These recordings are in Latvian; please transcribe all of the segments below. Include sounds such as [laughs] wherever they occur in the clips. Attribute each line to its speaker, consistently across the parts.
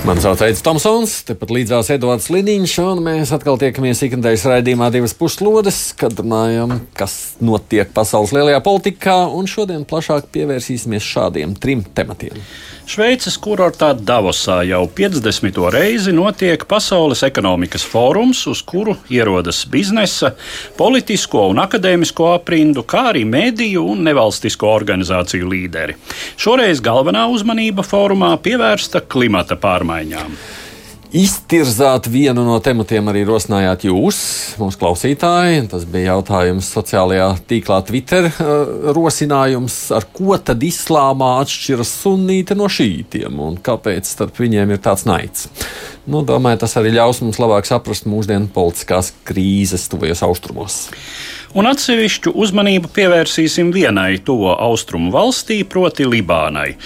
Speaker 1: Mani sauc Aits Tomsons, tepat līdzās Edvards Liniņš, un mēs atkal tiekamies ikdienas raidījumā divas puslodes, kad runājam, kas notiek pasaules lielajā politikā, un šodien plašāk pievērsīsimies šādiem trim tematiem.
Speaker 2: Šveices kurortā Davosā jau 50. reizi notiek Pasaules ekonomikas fórums, uz kuru ierodas biznesa, politisko un akadēmisko aprindu, kā arī mediju un nevalstisko organizāciju līderi. Šoreiz galvenā uzmanība fórumā pievērsta klimata pārmaiņām.
Speaker 1: Iztirzāt vienu no tematiem arī rosinājāt jūs, mūsu klausītāji. Tas bija jautājums sociālajā tīklā Twitter. uh, Rosinājums, ar ko tad islāmā atšķiras sunīti no šītiem un kāpēc starp viņiem ir tāds naids. Nu, domāju, tas arī ļaus mums labāk saprast mūsdienu politiskās krīzes tuvajos austrumos.
Speaker 2: Un atsevišķu uzmanību pievērsīsim vienai to austrumu valstī, proti Libānai.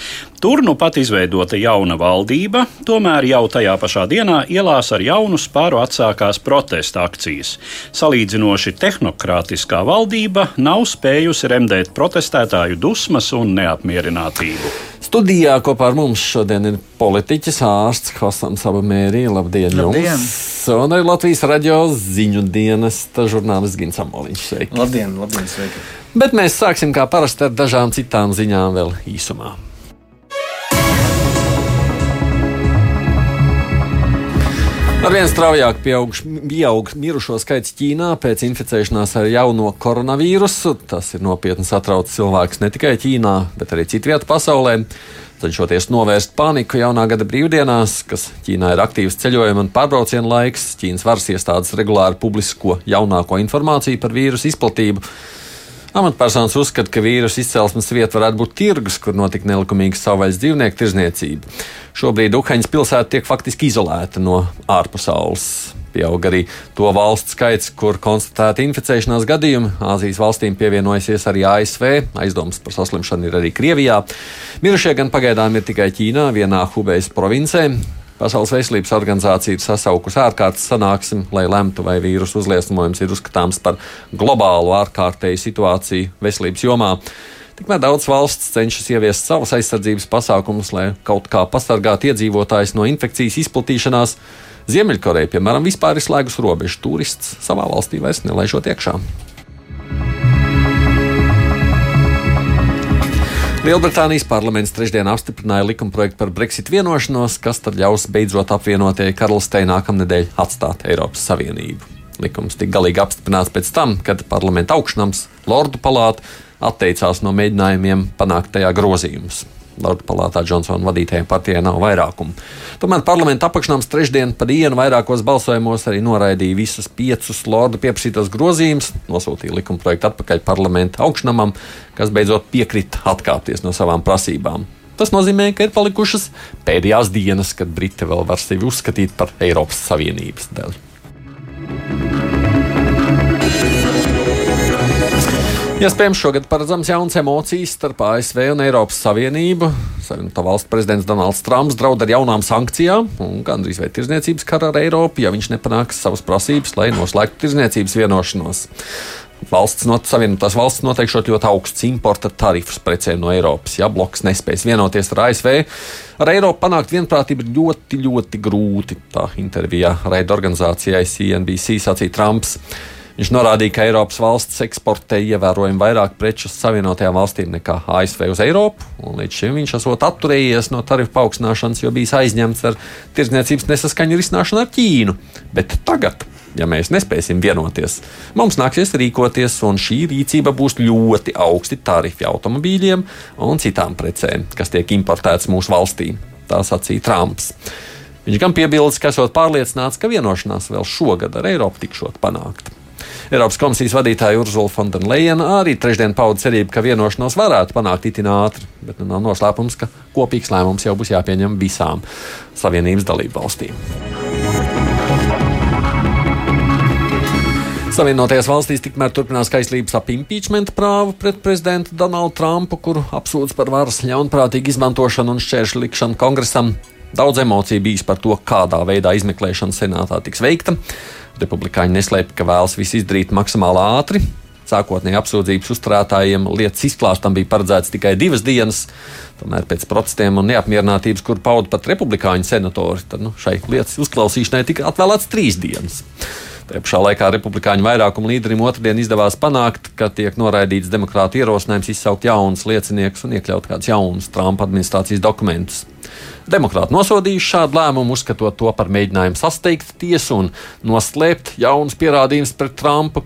Speaker 2: Tur nu pat izveidota jauna valdība, tomēr jau tajā pašā dienā ielās ar jaunu spāru atsākās protesta akcijas. Salīdzinoši tehnokrātiskā valdība nav spējusi remdēt protestētāju dusmas un neapmierinātību.
Speaker 1: Studijā kopā ar mums šodien ir politiķis ārsts Hosams Abamērī. Labdien,
Speaker 3: Labdien!
Speaker 1: jums! Un arī Latvijas radio ziņu dienas žurnālists Gins Amoliņš. Sveiki!
Speaker 3: Labdien, labdien, sveiki!
Speaker 1: Bet mēs sāksim kā parasti ar dažām citām ziņām vēl īsumā. Arvien straujāk pieaug, pieaug mirušo skaits Ķīnā pēc inficēšanās ar jauno koronavīrusu. Tas ir nopietni satraucis cilvēkus ne tikai Ķīnā, bet arī citvietā pasaulē. Cenšoties novērst paniku jaunā gada brīvdienās, kas Ķīnā ir aktīvs ceļojuma un pārbrauciena laiks, Ķīnas varas iestādes regulāri publisko jaunāko informāciju par vīrusu izplatību. Amatpersonas uzskata, ka vīrusu izcelsmes vieta varētu būt tirgus, kur notika nelikumīga savvaļas dzīvnieku tirzniecība. Šobrīd Uhaņas pilsēta tiek faktiski izolēta no ārpasaules. Pieaug arī to valstu skaits, kur konstatēta inficēšanās gadījumi. Āzijas valstīm pievienojusies arī ASV. Aizdomas par saslimšanu ir arī Krievijā. Mirušie gan pagaidām ir tikai Ķīnā, vienā Hubejas provincē. Pasaules veselības organizācija ir sasaukusi ārkārtas sanāksmi, lai lemtu, vai vīrusu uzliesmojums ir uzskatāms par globālu ārkārtēju situāciju veselības jomā. Tikmēr daudz valsts cenšas ieviest savus aizsardzības pasākumus, lai kaut kā pasargātu iedzīvotājus no infekcijas izplatīšanās. Ziemeļkoreja, piemēram, vispār ir slēgusi robežu. Turists savā valstī vairs nelaižot iekšā. Lielbritānijas parlaments trešdien apstiprināja likumprojektu par Brexit vienošanos, kas tad ļaus beidzot apvienotajai karalistei nākamnedēļ atstāt Eiropas Savienību. Likums tika galīgi apstiprināts pēc tam, kad parlamenta augšnams, Lordu palāta, atteicās no mēģinājumiem panākt tajā grozījumus. Palātā Džonsona vadītajai partijai nav vairākumu. Tomēr parlamenta apakšnams trešdien pa dienu vairākos balsojumos arī noraidīja visus piecus Lordu pieprasītos grozījumus, nosūtīja likumprojektu atpakaļ parlamenta augšnamam, kas beidzot piekrita atkāpties no savām prasībām. Tas nozīmē, ka ir palikušas pēdējās dienas, kad Briti vēl var sevi uzskatīt par Eiropas Savienības daļu. Iespējams, šogad paredzams jauns emocijas starp ASV un Eiropas Savienību. Savienotā valsts prezidents Donalds Trumps draud ar jaunām sankcijām un gandrīz vai tirzniecības karu ar Eiropu, ja viņš nepanāks savas prasības, lai noslēgtu tirzniecības vienošanos. Valsts no Savienotās valsts noteikšot ļoti augsts importa tarifus precēm no Eiropas. Ja bloks nespēs vienoties ar ASV, ar Eiropu panākt vienprātību ir ļoti, ļoti grūti. Tā intervijā raida organizācijai CNBC sacīja Trumps. Viņš norādīja, ka Eiropas valsts eksportē ievērojami vairāk preču uz Savienotajām valstīm nekā ASV uz Eiropu. Līdz šim viņš esot atturējies no tarifu paaugstināšanas, jo bijis aizņemts ar tirdzniecības nesaskaņu risināšanu ar Ķīnu. Bet tagad, ja mēs nespēsim vienoties, mums nāksies rīkoties, un šī rīcība būs ļoti augsti tarifi automobīļiem un citām precēm, kas tiek importētas mūsu valstī. Tā sacīja Trumps. Viņš gan piebilst, ka esot pārliecināts, ka vienošanās vēl šogad ar Eiropu tikšot panākta. Eiropas komisijas vadītāja Urzula Fontenleina arī trešdien pauda cerību, ka vienošanos varētu panākt itin ātri, bet nu nav noslēpums, ka kopīgs lēmums jau būs jāpieņem visām Savienības dalību valstīm. Savienotajās valstīs tikmēr turpinās kaislības ap impeachment prāvu pret prezidentu Donaldu Trumpu, kuru apsūdz par varas ļaunprātīgu izmantošanu un šķēršļu likšanu kongresam. Daudz emociju bijis par to, kādā veidā izmeklēšana senātā tiks veikta. Republikāņi neslēpj, ka vēlas visu izdarīt maksimāli ātri. Sākotnēji apsūdzības uzturētājiem lietas izklāstam bija paredzēts tikai divas dienas. Tomēr pēc protestiem un neapmierinātības, kur pauda pat republikāņu senatori, tad nu, šai lietas uzklausīšanai tika atvēlēts trīs dienas. Tajā pašā laikā republikāņu vairākuma līderim otrdien izdevās panākt, ka tiek noraidīts demokrāta ierosinājums izsaukt jaunus lieciniekus un iekļaut kādus jaunus Trumpa administrācijas dokumentus. Demokrāti nosodījuši šādu lēmumu, uzskatot to par mēģinājumu sasteigt tiesu un noslēpt jaunus pierādījumus pret Trumpu.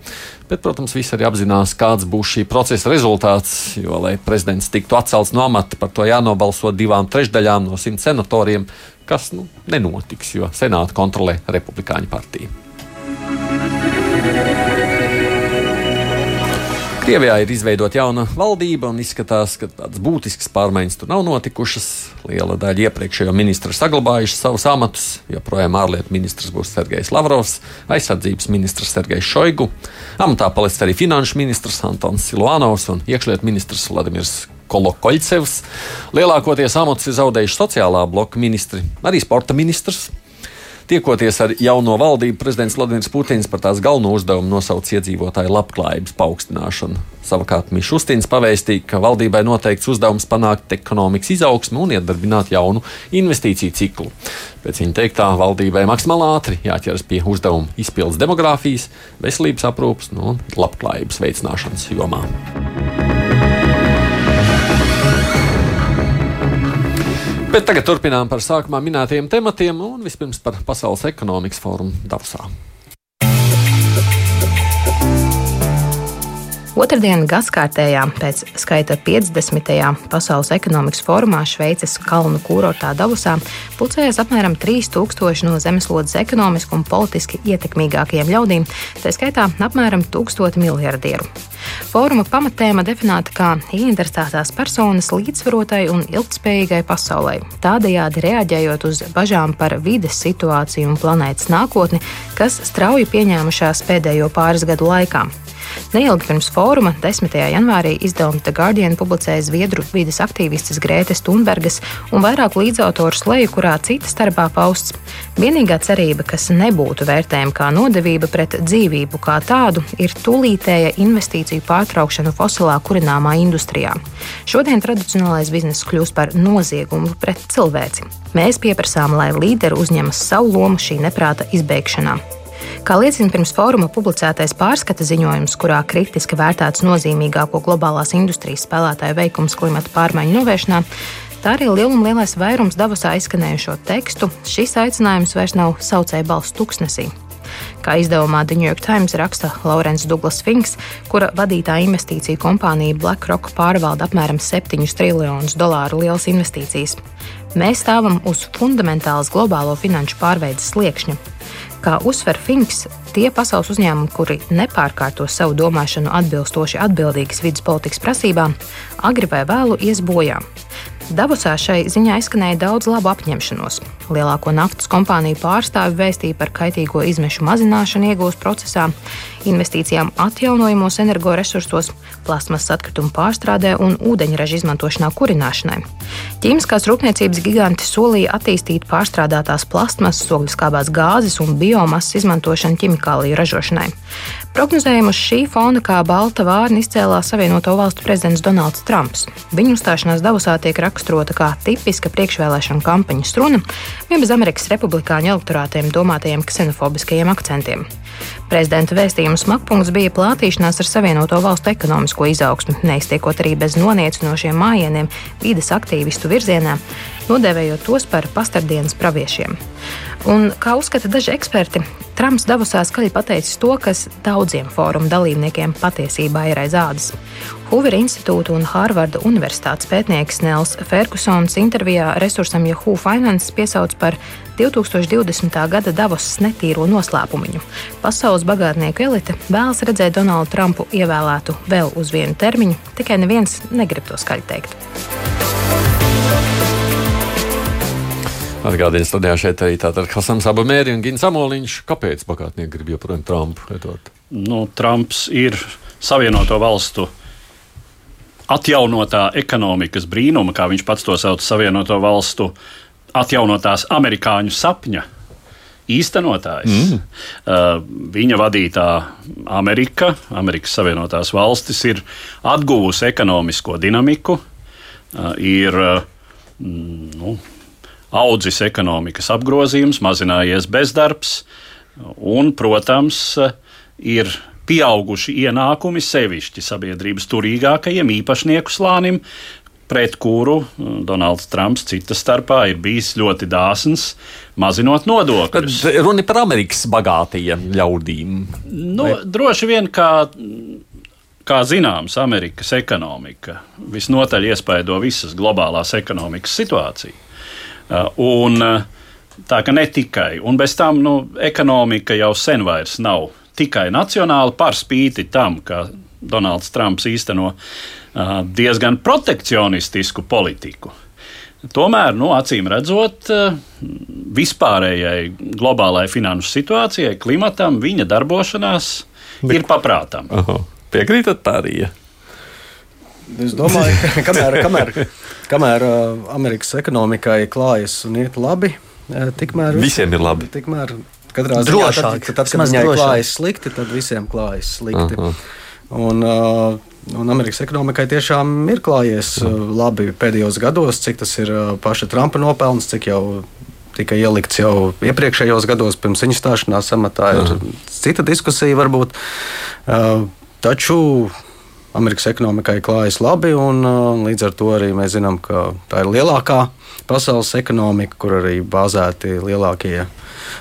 Speaker 1: Bet, protams, visi arī apzinās, kāds būs šī procesa rezultāts. Jo, lai prezidents tiktu atcelts no amata, par to jānobalso divām trešdaļām no simt senatoriem, kas nu, nenotiks, jo senātu kontrolē Republikāņu partija. Krievijā ir izveidota jauna valdība un izskatās, ka tādas būtiskas pārmaiņas tur nav notikušas. Liela daļa iepriekšējo ministru saglabājuši savus amatus. Joprojām ārlietu ministrs būs Sergejs Lavrovs, aizsardzības ministrs Sergejs Šoigu. Amatā paliks arī finanšu ministrs Antons Silvanovs un iekšlietu ministrs Vladimirs Kolokoļcevs. Lielākoties amatus ir zaudējuši sociālā bloka ministri, arī sporta ministrs. Tiekoties ar jauno valdību, prezidents Vladimirs Putins par tās galveno uzdevumu nosauca iedzīvotāju labklājības paaugstināšanu. Savukārt Mišs Ustins pavēstīja, ka valdībai noteikts uzdevums panākt ekonomikas izaugsmu un iedarbināt jaunu investīciju ciklu. Pēc viņa teiktā, valdībai maksimāli ātri jāķeras pie uzdevuma izpildes demogrāfijas, veselības aprūpas nu, un labklājības veicināšanas jomā. Bet tagad turpinām par sākumā minētajiem tematiem un vispirms par Pasaules ekonomikas fórumu Davosā.
Speaker 3: Otradien gaskārtējā pēc skaita 50. Pasaules ekonomikas formā Šveices kalnu kurortā Davosā pulcējās apmēram 3000 no zemeslodes ekonomiski un politiski ietekmīgākajiem ļaudīm, tā skaitā apmēram 1000 miljardieru. Fóruma pamatēma definēta kā ieinteresētās personas līdzsvarotai un ilgspējīgai pasaulē, tādējādi reaģējot uz bažām par vides situāciju un planētas nākotni, kas strauji pieņēmušās pēdējo pāris gadu laikā. Neilgi pirms fóruma, 10. janvārī, izdevuma The Guardian publicēja zviedru vides aktīvistes Grētes Thunbergas un vairāku līdzautoru sleju, kurā cita starpā pausts. Vienīgā cerība, kas nebūtu vērtējama kā nodevība pret dzīvību kā tādu, ir tūlītēja investīciju pārtraukšana fosilā kurināmā industrijā. Šodien tradicionālais bizness kļūst par noziegumu pret cilvēci. Mēs pieprasām, lai līderi uzņemas savu lomu šī neprāta izbeigšanā. Kā liecina pirms fóruma publicētais pārskata ziņojums, kurā kritiski vērtēts nozīmīgāko globālās industrijas spēlētāju veikums klimata pārmaiņu novēršanā, Tā arī lieluma lielais vairums Davosā izskanējušo tekstu. Šis aicinājums vairs nav saucēja balss tuksnesī. Kā izdevumā The New York Times raksta Laurence Douglas Finks, kura vadītā investīciju kompānija BlackRock pārvalda apmēram 7 triljonus dolāru lielas investīcijas. Mēs stāvam uz fundamentālas globālo finanšu pārveides sliekšņa. Kā uzsver Finks, tie pasaules uzņēmumi, kuri nepārkārto savu domāšanu atbilstoši atbildīgas vidas politikas prasībām, agri vai vēlu ies bojā. Davosā šai ziņā izskanēja daudz labu apņemšanos. Lielāko naftas kompāniju pārstāvi vēstīja par kaitīgo izmešu mazināšanu iegūst procesā, investīcijām atjaunojamos energoresursos, plasmasas atkritumu pārstrādē un ūdeņraža izmantošanā kurināšanai. Ķīmiskās rūpniecības giganti solīja attīstīt pārstrādātās plasmasas, ogļuskābās gāzes un biomasas izmantošanu ķimikāliju ražošanai. Prognozējumu uz šī fona kā balta vārna izcēlās Savienoto Valstu prezidents Donalds Trumps. Viņa uzstāšanās Davosā tiek raksturota kā tipiska priekšvēlēšana kampaņas runa, vien bez Amerikas republikāņu elektorātiem domātajiem ksenofobiskajiem akcentiem. Prezidenta vēstījuma smakpunkts bija plātīšanās ar Savienoto Valstu ekonomisko izaugsmu, neiztiekot arī bez noniecinošiem mājieniem vides aktīvistu virzienā, nodēvējot tos par pastardienas praviešiem. Un, kā uzskata daži eksperti, Trumps Davosā skaļi pateicis to, kas daudziem fóruma dalībniekiem patiesībā ir aiz ādas. Hoover institūta un Hārvarda Universitātes pētnieks Nels Fergusons intervijā resursam Yahoo Finance piesauc par 2020. gada Davosas netīro noslēpumiņu. Pasaules bagātnieku elite vēlas redzēt Donaldu Trumpu ievēlētu vēl uz vienu termiņu, tikai neviens negrib to skaļi teikt.
Speaker 1: Atgādījums studijā šeit arī tātad Hasans Abamēri un Gins Amoliņš. Kāpēc bagātnieki grib joprojām Trumpu? Edvard?
Speaker 2: Nu, Trumps ir Savienoto valstu atjaunotā ekonomikas brīnuma, kā viņš pats to sauc, Savienoto valstu atjaunotās amerikāņu sapņa īstenotājs. Mm. Uh, viņa vadītā Amerika, Amerikas Savienotās valstis, ir atguvusi ekonomisko dinamiku, uh, ir uh, nu, audzis ekonomikas apgrozījums, mazinājies bezdarbs un, protams, ir pieauguši ienākumi sevišķi sabiedrības turīgākajiem īpašnieku slānim, pret kuru uh, Donalds Trumps cita starpā ir bijis ļoti dāsns, mazinot nodokļus.
Speaker 1: Tad runa par Amerikas bagātajiem ļaudīm.
Speaker 2: Nu, Vai? droši vien, kā, kā zināms, Amerikas ekonomika visnotaļ iespaido visas globālās ekonomikas situāciju. Uh, un, uh, tā ka ne tikai, un bez tam nu, ekonomika jau sen vairs nav tikai nacionāla par spīti tam, ka Donalds Trumps īsteno diezgan protekcionistisku politiku. Tomēr, nu, acīm redzot, vispārējai globālajai finanšu situācijai, klimatam, viņa darbošanās Bet... ir paprātām.
Speaker 1: Piekrītat tā arī? Ja?
Speaker 4: Es domāju, ka [laughs] kamēr, kamēr, kamēr Amerikas ekonomikai klājas un iet labi, tikmēr
Speaker 1: visiem ir labi.
Speaker 4: Tikmēr katrā ziņā, tad, tad, kad viņai klājas slikti, tad visiem klājas slikti. Aha. Un, uh, un Amerikas ekonomikai tiešām ir klājies uh, labi pēdējos gados, cik tas ir uh, paša Trumpa nopelns, cik jau tika ielikts jau iepriekšējos gados, pirms viņa stāšanās amatā. Ir Aha. cita diskusija, varbūt. Taču Amerikas ekonomikai klājas labi, un līdz ar to arī mēs zinām, ka tā ir lielākā pasaules ekonomika, kur arī bāzēti lielākie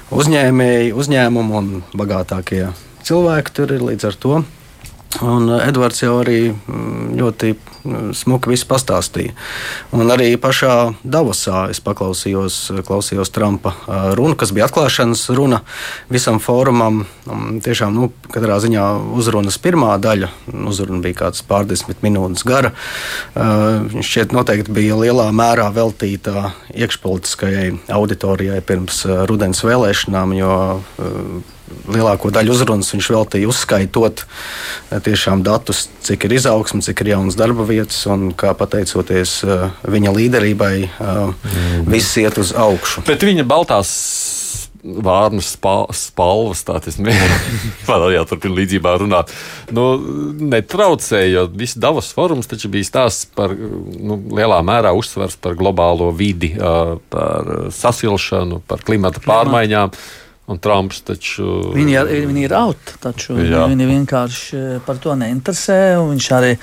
Speaker 4: uzņēmēji, uzņēmumi un bagātākie cilvēki tur ir līdz ar to. Un eh, Edvards jau arī mm, ļoti mm, smuki visu pastāstīja. Un arī pašā Davosā es paklausījos klausījos Trumpa eh, runu, kas bija atklāšanas runa visam fórumam. Tiešām, nu, katrā ziņā uzrunas pirmā daļa, uzruna bija kāds pārdesmit minūtes gara. Eh, šķiet noteikti bija lielā mērā veltīta iekšpolitiskajai auditorijai pirms rudens vēlēšanām, jo lielāko daļu uzrunas viņš veltīja uzskaitot eh, tiešām datus, cik ir izaugsme, cik ir jaunas darba vietas, un kā pateicoties eh, viņa līderībai, mm. viss iet uz augšu.
Speaker 1: Bet viņa baltās vārnu spalvas, tā tas ir. Jā, turpināt līdzībā runāt. Nu, netraucēja, jo viss Davos forums taču bija stāsts par nu, lielā mērā uzsvers par globālo vidi, par sasilšanu, par klimata pārmaiņām. Klimata Un Trumps taču.
Speaker 5: Viņi ir, viņi ir out, taču jā. viņi vienkārši eh, par to neinteresē. Viņš arī,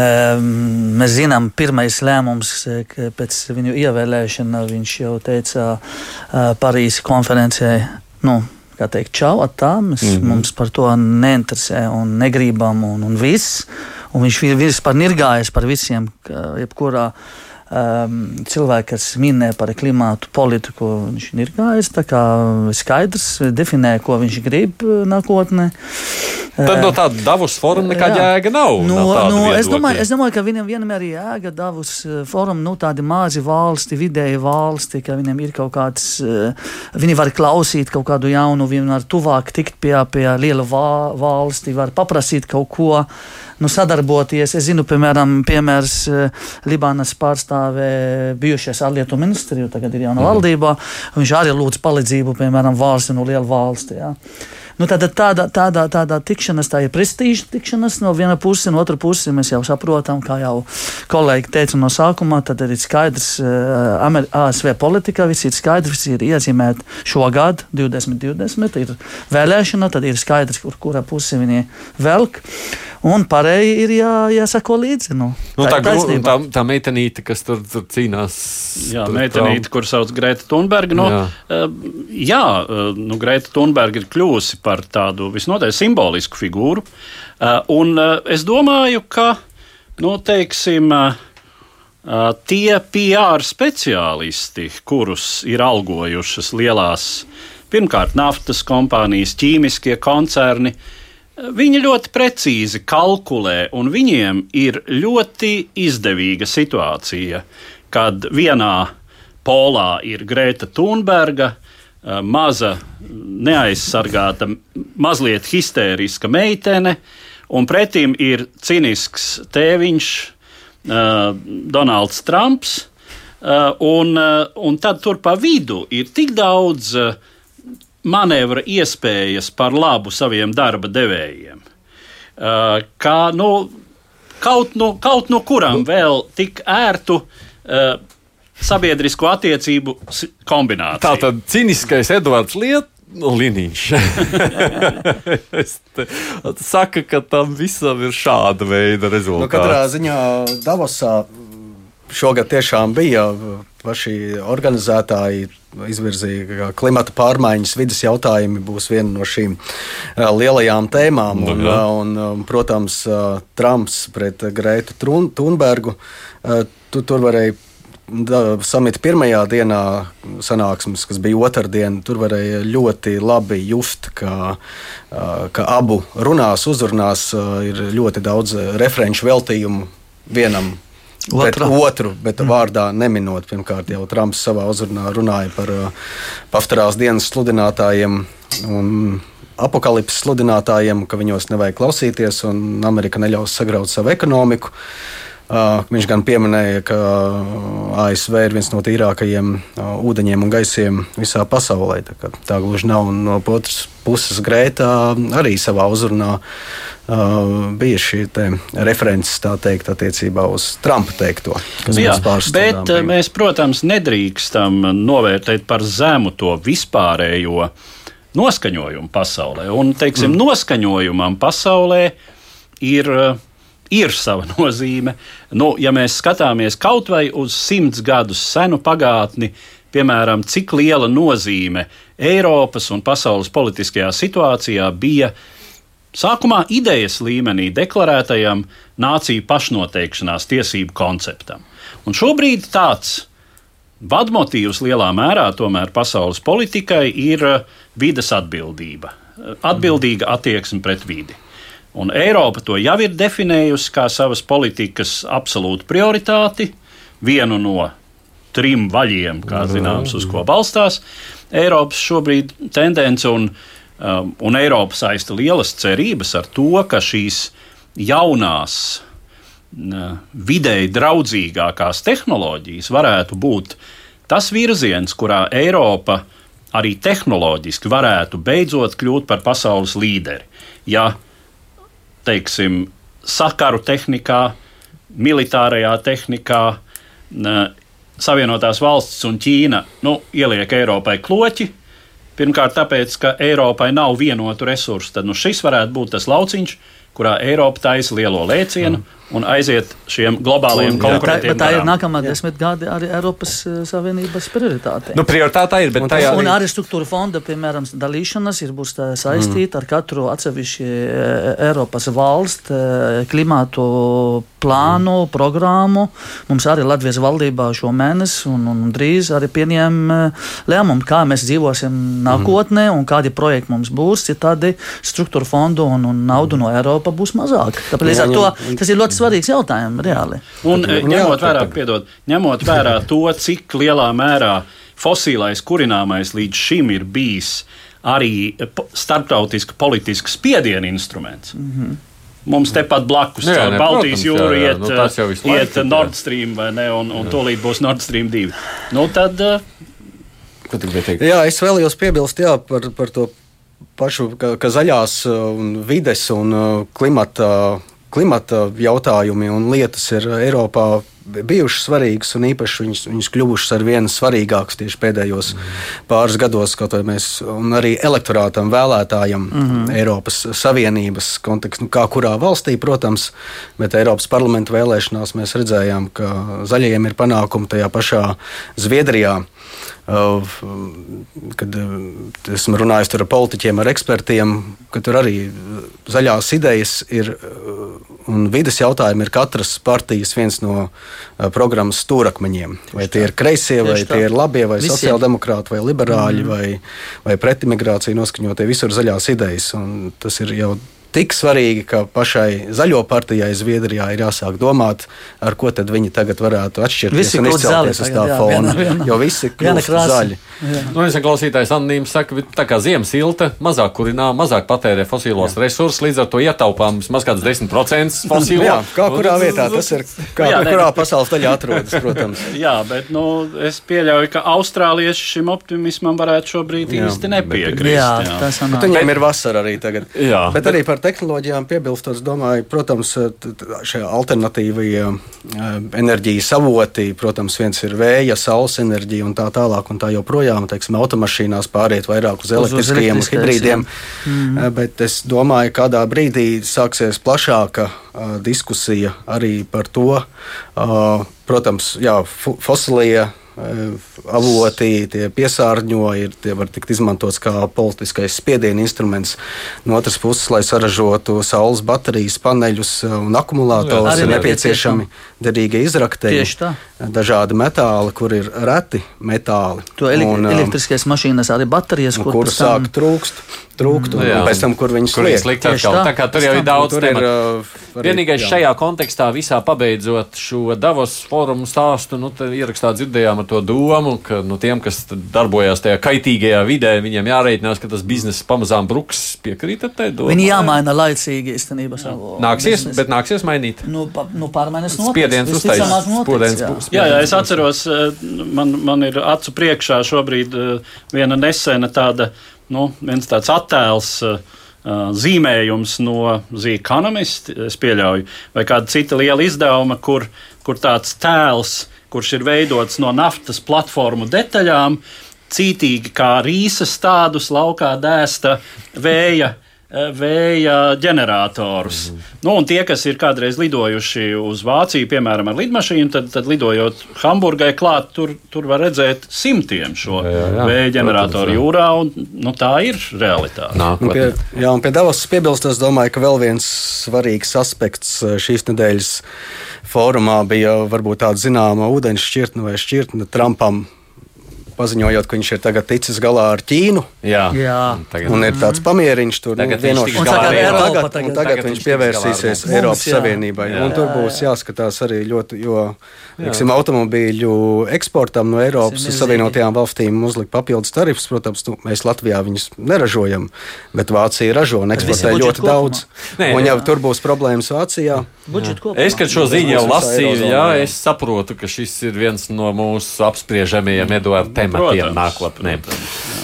Speaker 5: um, mēs zinām, pirmais lēmums eh, pēc viņu ievēlēšana, viņš jau teica uh, Parīzes konferencē. Nu, Kā teikt, čau, tā mēs, mm -hmm. mums par to neinteresē un negribam, un, un viss. Un viņš vispār ir gājis par visiem, jebkurā uh, um, cilvēki, kas minē par klimatu politiku, viņš ir gājis skaidrs, definē, ko viņš grib uh, nākotnē.
Speaker 1: Tad no tāda Davos foruma nekāda jēga nav.
Speaker 5: No, no, es, domāju, es domāju, ka viņam vienmēr ir jēga Davos uh, foruma, nu tādi mazi valsti, vidēji valsti, ka viņam ir kaut kāds, uh, viņi var klausīt kaut kādu jaunu, viņi var tuvāk tikt pie, pie liela valsti, var paprasīt kaut ko nu, sadarboties. Es zinu, piemēram, piemērs eh, Libānas pārstāvē bijušais ārlietu ministri, jo tagad ir jauna mhm. valdībā. Viņš arī lūdz palīdzību, piemēram, valsti no liela valsti. Jā. Nu, tāda, tāda, tāda, tāda tikšanās, tā ir prestiža tikšanās no viena puses, no otras puses mēs jau saprotam, kā jau kolēģi teica no sākuma, tad ir skaidrs, uh, ASV politikā viss ir skaidrs, viss ir iezīmēts šogad, 2020, ir vēlēšana, tad ir skaidrs, kur kura puse viņi velk. Un pārējie ir jā, jāsako līdzi. Nu,
Speaker 1: nu, tā, tā, tā, tā meitenīte, kas tur, tur cīnās.
Speaker 2: Jā, tur meitenīte, kur sauc Greta Thunberga. Nu, jā, uh, jā nu, Greta Thunberga ir kļuvusi par tādu visnotaļ simbolisku figūru. Uh, un uh, es domāju, ka, nu, teiksim, uh, tie PR speciālisti, kurus ir algojušas lielās, pirmkārt, naftas kompānijas, ķīmiskie koncerni, uh, Viņi ļoti precīzi kalkulē, un viņiem ir ļoti izdevīga situācija, kad vienā polā ir Grēta Thunberga, maza, neaizsargāta, mazliet histēriska meitene, un pretim ir cinisks tēviņš Donalds Trumps. Un, un tad tur pa vidu ir tik daudz manevra iespējas par labu saviem darba devējiem. Kā nu, kaut, no, kaut no kuram vēl tik ērtu uh, sabiedrisko attiecību kombinācija.
Speaker 1: Tā tad cīniskais Edvards Liet. Liniņš. [laughs] saka, ka tam visam ir šāda veida rezultāts.
Speaker 4: Nu, katrā ziņā Davosā šogad tiešām bija paši organizētāji izvirzīja, ka klimata pārmaiņas, vidas jautājumi būs viena no šīm lielajām tēmām. Nu, un, un, un, protams, Trumps pret Greitu Thunbergu. Tu tur varēja samita pirmajā dienā, sanāksmes, kas bija otrdiena, tur varēja ļoti labi just, ka, ka abu runās, uzrunās ir ļoti daudz referenču veltījumu vienam. Bet otru, bet mm. vārdā neminot. Pirmkārt, jau Trumps savā uzrunā runāja par uh, paftarās dienas sludinātājiem un apakalipses sludinātājiem, ka viņos nevajag klausīties un Amerika neļaus sagraut savu ekonomiku. Uh, Viņš gan pieminēja, ka ASV ir viens no tīrākajiem ūdeņiem un gaisiem visā pasaulē. Tā, tā gluži nav. Un no otras puses, Grētā arī savā uzrunā bija šī references teikt, attiecībā uz Trumpa teikto.
Speaker 2: Jā, bet bija. mēs, protams, nedrīkstam novērtēt par zemu to vispārējo noskaņojumu pasaulē. Un, teiksim, mm. noskaņojumam pasaulē ir ir sava nozīme. Nu, ja mēs skatāmies kaut vai uz simts gadus senu pagātni, piemēram, cik liela nozīme Eiropas un pasaules politiskajā situācijā bija sākumā idejas līmenī deklarētajam nāciju pašnoteikšanās tiesību konceptam. Un šobrīd tāds vadmotīvs lielā mērā tomēr pasaules politikai ir vides atbildība, atbildīga attieksme pret vidi. Un Eiropa to jau ir definējusi kā savas politikas absolūtu prioritāti, vienu no trim vaļiem, kā zināms, uz ko balstās Eiropas šobrīd tendence. Un, um, un Eiropa saista lielas cerības ar to, ka šīs jaunās, uh, vidēji draudzīgākās tehnoloģijas varētu būt tas virziens, kurā Eiropa arī tehnoloģiski varētu beidzot kļūt par pasaules līderi. Ja teiksim, sakaru tehnikā, militārajā tehnikā. Savienotās valstis un Ķīna nu, ieliek Eiropai kloķi. Pirmkārt, tāpēc, ka Eiropai nav vienotu resursu, tad nu, šis varētu būt tas lauciņš, kurā Eiropa taisa lielo lēcienu. Mm un aiziet šiem globālajiem konkurentiem.
Speaker 5: Tā, tā ir nākamā desmit gadi arī Eiropas uh, Savienības prioritāte.
Speaker 1: Nu, prioritāte ir, bet
Speaker 5: un, tajā un arī struktūra fonda, piemēram, dalīšanas ir būs saistīta mm. ar katru atsevišķi uh, Eiropas valstu uh, klimātu plānu, mm. programmu. Mums arī Latvijas valdībā šo mēnesi un, un drīz arī pieņem lēmumu, kā mēs dzīvosim nākotnē mm. un kādi projekti mums būs, ja tādi struktūra fondu un, un naudu no Eiropas būs mazāk. Tāpēc ar to tas ir ļoti svarīgs jautājums reāli.
Speaker 2: Un, eh, ņemot, vērā, piedod, ņemot vērā to, cik lielā mērā fosilais kurināmais līdz šim ir bijis arī starptautiska politiska spiediena instruments. Mm -hmm. Mums tepat blakus jā, caur Baltijas jūru iet, nu, eh, iet Nord Stream, ne, un, un tūlīt būs Nord Stream 2. Nu, tad,
Speaker 4: jā, es vēlējos piebilst jā, par, par to pašu, ka, ka zaļās un vides un klimata klimata jautājumi un lietas ir Eiropā bijušas svarīgas, un īpaši viņas, viņas kļuvušas ar vien svarīgākas tieši pēdējos mm. pāris gados, kaut vai mēs, un arī elektorātam, vēlētājam, mm -hmm. Eiropas Savienības kontekstā, nu, kā kurā valstī, protams, bet Eiropas parlamenta vēlēšanās mēs redzējām, ka zaļajiem ir panākumi tajā pašā Zviedrijā. Kad esmu runājis ar politiķiem, ar ekspertiem, ka tur arī zaļās idejas ir un vidas jautājumi ir katras partijas viens no programmas stūrakmeņiem. Vai tie ir kreisie, vai tie ir labie, vai sociāldemokrāti, vai liberāļi, mm. vai, vai pretimigrācija noskaņotie, visur zaļās idejas. Un tas ir jau tik svarīgi, ka pašai zaļo partijai Zviedrijā ir jāsāk domāt, ar ko tad viņi tagad varētu atšķirties
Speaker 5: Visi
Speaker 4: un izcelties uz tā
Speaker 5: jā,
Speaker 4: fona.
Speaker 5: viena- viena-
Speaker 4: Jo visi kļūst zaļi.
Speaker 1: Nu, es klausītājs Annīms saka, ka tā kā ziemas silta, mazāk kurināma, mazāk patērē fosilos resursus, līdz ar to ietaupām vismaz kāds 10% [laughs] fosilo.
Speaker 4: Jā, kā kurā vietā tas ir, kā,
Speaker 2: Jā, ne,
Speaker 4: kurā
Speaker 2: bet-
Speaker 4: pasaules daļā atrodas, protams. [laughs]
Speaker 2: Jā, bet nu, es pieļauju, ka austrālieši šim optimismam varētu šobrīd
Speaker 4: Jā,
Speaker 2: īsti nepiekrist.
Speaker 5: Jā,
Speaker 2: jā.
Speaker 5: tas
Speaker 4: Bet
Speaker 5: sanāk.
Speaker 4: viņiem ir vasara arī tagad.
Speaker 1: Jā,
Speaker 4: bet arī par tehnoloģijām piebilstot, domāju, protams, šie alternatīvie eh, enerģijas avoti, protams, viens ir vēja, saules enerģija un tā tālāk, un tā joprojām, teiksim, automašīnās pāriet vairāk uz
Speaker 5: Uz- uz
Speaker 4: elektriskajiem, uz
Speaker 5: elektriskais,
Speaker 4: hibrīdiem. Mm. Bet es domāju, kādā brīdī sāksies plašāka uh, diskusija arī par to, protams, jā, fo- fosilie avoti, tie piesārņoji, ir, tie var tikt izmantots kā politiskais spiediena instruments. No otras puses, lai saražotu saules baterijas, paneļus uh, un akumulātorus,
Speaker 5: Arī
Speaker 4: ir
Speaker 5: nepieciešami.
Speaker 4: derīgi izrakteņi.
Speaker 5: Tieši tā.
Speaker 4: Dažādi metāli, kur ir reti metāli.
Speaker 5: To ele
Speaker 4: Un, um,
Speaker 5: elektriskās mašīnas, arī baterijas, kur
Speaker 4: kur sāk trūkst, trūkt, un,
Speaker 1: Jā.
Speaker 4: un pēc tam, kur viņus
Speaker 1: kur viņš
Speaker 4: liek.
Speaker 1: likt atkal.
Speaker 5: tā.
Speaker 1: Tā kā tur jau ir
Speaker 5: Tam
Speaker 1: daudz
Speaker 4: Tur ir,
Speaker 1: tematu.
Speaker 4: uh,
Speaker 1: Vienīgais
Speaker 4: jā.
Speaker 1: šajā kontekstā, visā pabeidzot šo Davos fórumu stāstu, nu, ierakstā dzirdējām ar to domu, ka nu, tiem, kas tad darbojās tajā kaitīgajā vidē, viņiem jāreikinās, ka tas bizness pamazām bruks. Piekrītat tai domai?
Speaker 5: Viņi jāmaina laicīgi īstenībā savu.
Speaker 1: Nāksies,
Speaker 5: biznesu.
Speaker 1: bet nāksies mainīt.
Speaker 5: Nu, pa, nu pārmaiņas notiks.
Speaker 1: Spiediens uztaisīs.
Speaker 5: Jā.
Speaker 2: Jā, es atceros, eh, man, man ir acu priekšā šobrīd eh, viena nesena tāda, nu, viens tāds attēls. eh, Zīmējums no The Economist, es pieļauju, vai kāda cita liela izdevuma, kur, kur tāds tēls, kurš ir veidots no naftas platformu detaļām, cītīgi kā rīsas tādus laukā dēsta vēja vēja ģeneratorus. Mm. Nu, un tie, kas ir kādreiz lidojuši uz Vāciju, piemēram, ar lidmašīnu, tad, tad lidojot Hamburgai klāt, tur, tur var redzēt simtiem šo
Speaker 1: Jā, jā,
Speaker 2: vēja ģeneratoru jūrā. Un, nu, tā ir realitāte.
Speaker 4: Un
Speaker 1: Nākotnē.
Speaker 4: pie, jā, un pie Davos piebilst, es domāju, ka vēl viens svarīgs aspekts eh, šīs nedēļas fórumā bija varbūt tāda zināma ūdens šķirtne vai šķirtne Trumpam. Paziņojot, ka viņš ir tagad ticis galā ar Ķīnu,
Speaker 1: Jā,
Speaker 5: Jā.
Speaker 1: tagad.
Speaker 4: un ir tāds pamieriņš tur
Speaker 1: Tagad viņš
Speaker 4: vienošanās. Un
Speaker 5: Eiropu,
Speaker 4: tagad,
Speaker 5: tagad-
Speaker 4: tagad
Speaker 1: tagad
Speaker 4: viņš pievērsīsies
Speaker 5: mums.
Speaker 4: Eiropas
Speaker 5: Jā.
Speaker 4: Savienībai.
Speaker 1: Jā.
Speaker 4: Un tur būs jāskatās arī ļoti, jo teiksim, automobīļu eksportam no Eiropas. Savienotajām valstīm uzlikt papildus tarifus. Protams, tu, mēs Latvijā viņus neražojam, bet Vācija ražo un eksportē ļoti
Speaker 5: kopumā.
Speaker 4: daudz.
Speaker 1: Nē,
Speaker 4: un jau tur būs problēmas Vācijā.
Speaker 1: Es, kad šo ziņu jau lasīju, jā, es saprotu, ka šis ir viens no mūsu apspriežamajiem Eduarda tematiem nākotnē.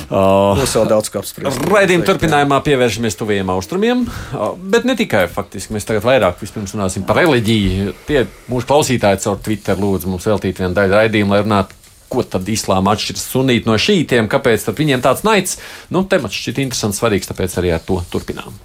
Speaker 4: Būs vēl daudz kā apspriest.
Speaker 1: Raidījuma turpinājumā pievēršamies tuviem austrumiem, bet ne tikai faktiski. Mēs tagad vairāk vispirms runāsim par reliģiju. Tie mūsu klausītāji caur Twitter lūdzu mums veltīt vienu daļu raidījumu, lai runātu. Ko tad islāma atšķiras sunīti no šītiem? Kāpēc viņiem tāds naids? Nu, temats šķiet interesants, svarīgs, tāpēc arī ar to turpinām.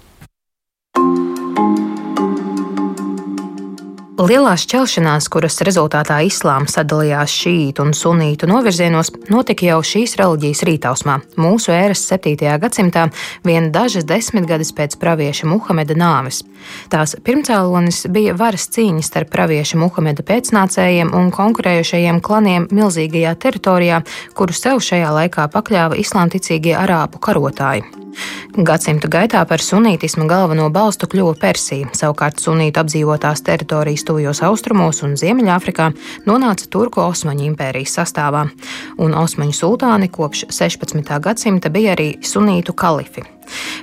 Speaker 3: Lielās šķelšanās, kuras rezultātā islāms sadalījās šītu un sunītu novirzienos, notika jau šīs reliģijas rītausmā, mūsu ēras 7. gadsimtā, vien dažas desmitgades pēc pravieša Muhameda nāves. Tās pirmcēlonis bija varas cīņas starp pravieša Muhameda pēcnācējiem un konkurējušajiem klaniem milzīgajā teritorijā, kuru sev šajā laikā pakļāva islāmticīgie arābu karotāji. Gadsimtu gaitā par sunītismu galveno balstu kļuva Persija, savukārt sunītu apdzīvotās teritorijas tuvajos austrumos un Ziemeļāfrikā nonāca Turku Osmaņu impērijas sastāvā, un Osmaņu sultāni kopš 16. gadsimta bija arī sunītu kalifi.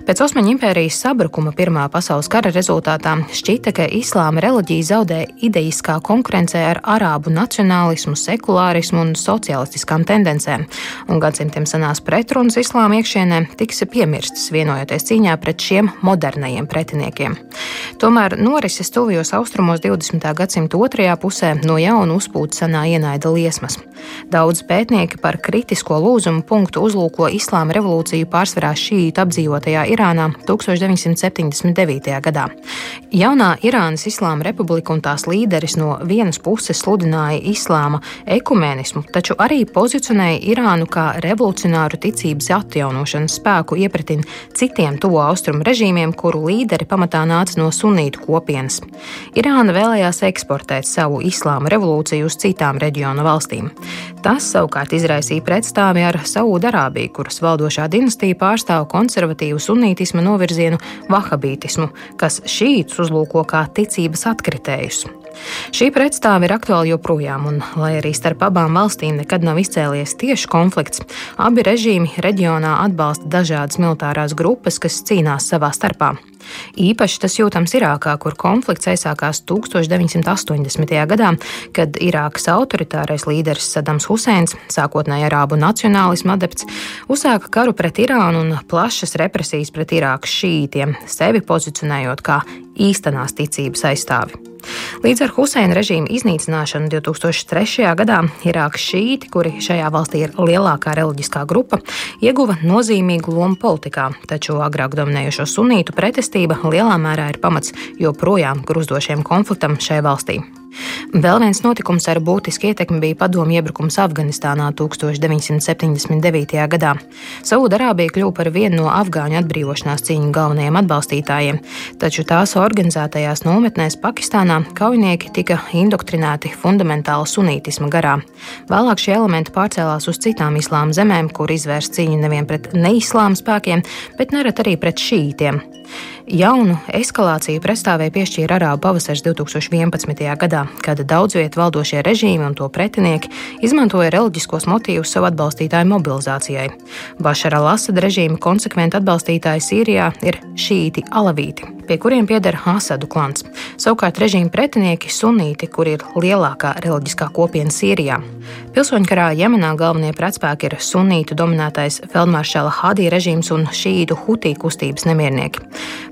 Speaker 3: Pēc Osmaņu impērijas sabrukuma Pirmā pasaules kara rezultātā šķita, ka islāma reliģija zaudē idejiskā konkurencē ar arābu nacionālismu, sekulārismu un socialistiskām tendencēm, un gadsimtiem senās pretrunas islāma iekšienē tiks piemirstas, vienojoties cīņā pret šiem modernajiem pretiniekiem. Tomēr norises tuvajos austrumos 20. gadsimta otrajā pusē no jauna uzpūta senā ienaida liesmas. Daudz pētnieki par kritisko lūzumu punktu uzlūko islāma revolūciju pārsvarā šīta apdzīvotajā Irānā 1979. gadā. Jaunā Irānas Islāma republika un tās līderis no vienas puses sludināja islāma ekumenismu, taču arī pozicionēja Irānu kā revolucionāru ticības atjaunošanas spēku iepratin citiem tuvo austrumu režīmiem, kuru līderi pamatā nāca no sunītu kopienas. Irāna vēlējās eksportēt savu islāma revolūciju uz citām reģionu valstīm. Tas savukārt izraisīja pretstāvi ar Saūdarābiju, kuras valdošā dinastija pārstāv konservatīvu konservatīvu sunītisma novirzienu vahabītismu, kas šīts uzlūko kā ticības atkritējus. Šī pretstāve ir aktuāla joprojām, un, lai arī starp abām valstīm nekad nav izcēlies tieši konflikts, abi režīmi reģionā atbalsta dažādas militārās grupas, kas cīnās savā starpā. Īpaši tas jūtams Irākā, kur konflikts aizsākās 1980. gadā, kad Irākas autoritārais līderis Sadams Huseins, sākotnēji arābu nacionālismu adepts, uzsāka karu pret Irānu un plašas represijas pret Irākas šītiem, sevi pozicionējot kā īstenās ticības aizstāvi. Līdz ar Huseina režīma iznīcināšanu 2003. gadā Irākas šīti, kuri šajā valstī ir lielākā reliģiskā grupa, ieguva nozīmīgu lomu politikā, taču agrāk dominējošo sunītu pretestība lielā mērā ir pamats joprojām gruzdošiem konfliktam šajā valstī. Vēl viens notikums ar būtisku ietekmi bija padomju iebrukums Afganistānā 1979. gadā. Saudārābija kļuva par vienu no afgāņu atbrīvošanās cīņu galvenajiem atbalstītājiem, taču tās organizētajās nometnēs Pakistānā kaujinieki tika indoktrinēti fundamentāla sunītisma garā. Vēlāk šie elementi pārcēlās uz citām islāma zemēm, kur izvērst cīņu nevien pret neislāma spēkiem, bet nereti arī pret šītiem. Jaunu eskalāciju prestāvēja piešķīra Arābu pavasaris 2011. gadā, kad daudz vietu valdošie režīmi un to pretinieki izmantoja reliģiskos motīvus savu atbalstītāju mobilizācijai. Bašara Lasada režīma konsekventi atbalstītāji Sīrijā ir šīti alavīti, pie kuriem pieder Asadu klans. Savukārt režīma pretinieki sunīti, kur ir lielākā reliģiskā kopiena Sīrijā. Pilsoņkarā Jemenā galvenie pretspēki ir sunītu dominētais Feldmaršala Hadī režīms un šīdu hutī kustības nemiernieki.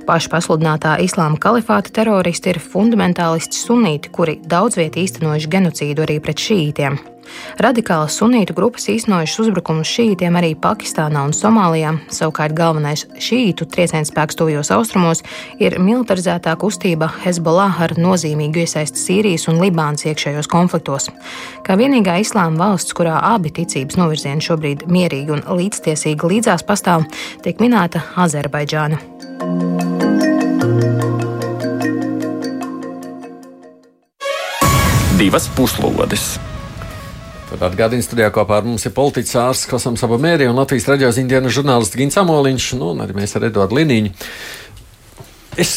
Speaker 3: Paši pasludinātā islāma kalifāta teroristi ir fundamentālisti sunīti, kuri daudz vietī īstenojuši genocīdu arī pret šītiem. Radikālas sunītu grupas īstenojušas uzbrukumus šītiem arī Pakistānā un Somālijā. Savukārt galvenais šītu trieciens spēks tuvajos austrumos ir militarizētā kustība Hezbollah ar nozīmīgu iesaisti Sīrijas un Libānas iekšējos konfliktos. Kā vienīgā islāma valsts, kurā abi ticības novirzieni šobrīd mierīgi un līdztiesīgi līdzās pastāv, tiek minēta Azerbaidžāna.
Speaker 6: Divas puslodes.
Speaker 1: Tad atgādījums studijā kopā ar mums ir politiķis ārsts Kosams Abamēri un Latvijas radio ziņdienas žurnālists Gins Amoliņš, nu, un arī mēs ar Eduardu Liniņu. Es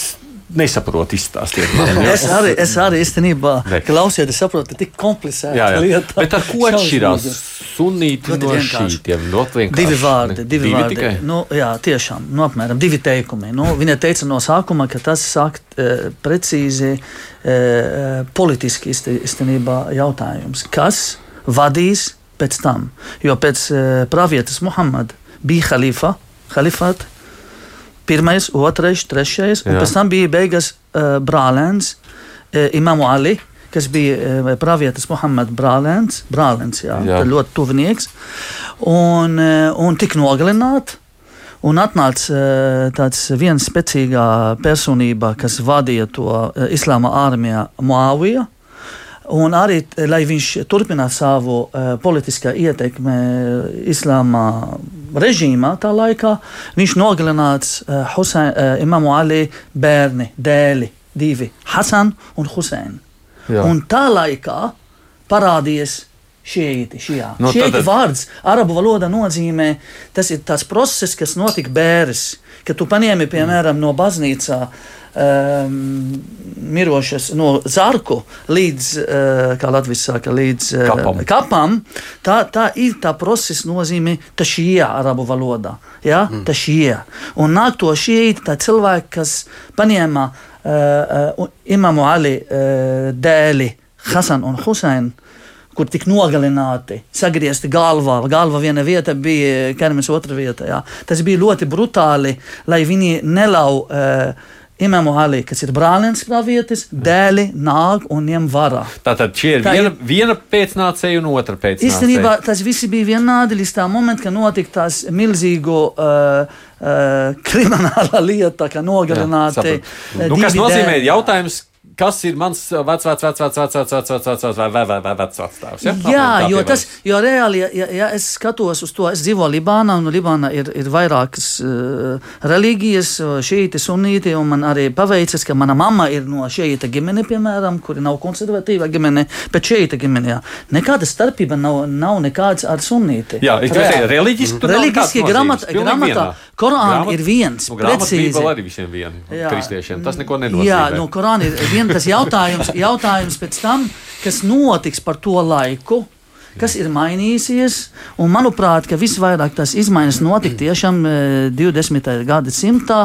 Speaker 1: nesaprotu izstāstīt. [laughs]
Speaker 5: Es arī, es arī īstenībā klausījos, saprotu, ka tik komplicēta lieta.
Speaker 1: Bet ar ko atšķirās sunīti no šītiem? No
Speaker 5: divi vārdi, divi, divi vārdi. Tikai? Nu, jā, tiešām, nu, apmēram divi teikumi. Nu, viņa teica no sākuma, ka tas sāk e, precīzi e, politiski īstenībā jautājums. Kas vadīs pēc tam? Jo pēc e, pravietas Muhammada bija halifa, halifāta pirmais, otrais, trešais, un Jā. pēc tam bija beigas uh, brālēns uh, Imamu Ali. Kas bija uh, pravietis Muhammed Brālēns, Brālēns jā, jā. ļoti tuvinieks, un, uh, un tika nogalināts. Un atnāca tāds viens spēcīgā personība, kas vadīja to islāma armijā, Muavija. Un arī, lai viņš turpinātu savu uh, politiskā ietekmi islāma režīmā, tā laikā, viņš nogalināts uh, Husein, uh, Imamu Ali bērni, dēli, divi - Hasan un Husein. Jā. Un tā laikā parādījās šīti, šajā. No, šīti tad... vārds arabu valodā nozīmē, tas ir tāds process, kas notika bērns, kad tu paņēmi, piemēram, no baznīcā um, mirošas no zarku līdz, uh, kā Latvijas saka, līdz uh, kapam. kapam. Tā, tā ir tā procesa nozīme, šie arabu valodā. Ja? Mm. Šie. Un nāk to šie tā cilvēki, kas paņēma uh, uh, imamu Ali uh, dēli Hasan un Husein kur tika nogalināti, sagriezti galvā. Galva viena vieta bija, ķermenis otra vieta. Jā. Tas bija ļoti brutāli, lai viņi nelau. Uh, Imāmu Ali, kas ir brālēns pravietis, dēli nāk un ņem varā.
Speaker 1: Tātad šī ir tā viena, ir viena pēcnācēja un otra pēcnācēja.
Speaker 5: Īstenībā tas visi bija vienādi līdz tā momenta, kad notika tās milzīgo uh, uh, krimināla [laughs] lieta, ka nogalināti.
Speaker 1: Jā, nu, kas nozīmē jautājums, kas ir mans vecs, vecs, vecs, vecs, vecs, vecs, vecs, vecs, vecs, vai, vai, vai, vecs vecāks. Ja?
Speaker 5: Jā, jo, tas, jo reāli, ja, ja, es skatos uz to, es dzīvoju Libānā, un Libānā ir, ir vairākas uh, reliģijas, šīti, sunīti, un man arī paveicas, ka mana mamma ir no šīta ģimene, piemēram, kuri nav konservatīva ģimene, bet šīta ģimene, jā. Nekāda starpība nav, nav nekāds ar sunīti.
Speaker 1: Jā, ir tikai reliģiski.
Speaker 5: Reliģiski grāmatā, grāmatā Korāna ir viens.
Speaker 1: Nu, precīzi. arī visiem vien, kristiešiem. Tas neko nenozīmē.
Speaker 5: Jā, no Korāna ir viens tas jautājums, jautājums pēc tam, kas notiks par to laiku kas ir mainījusies. Un, manuprāt, ka visvairāk tas izmaiņas notika tiešām 20. E, gadsimtā.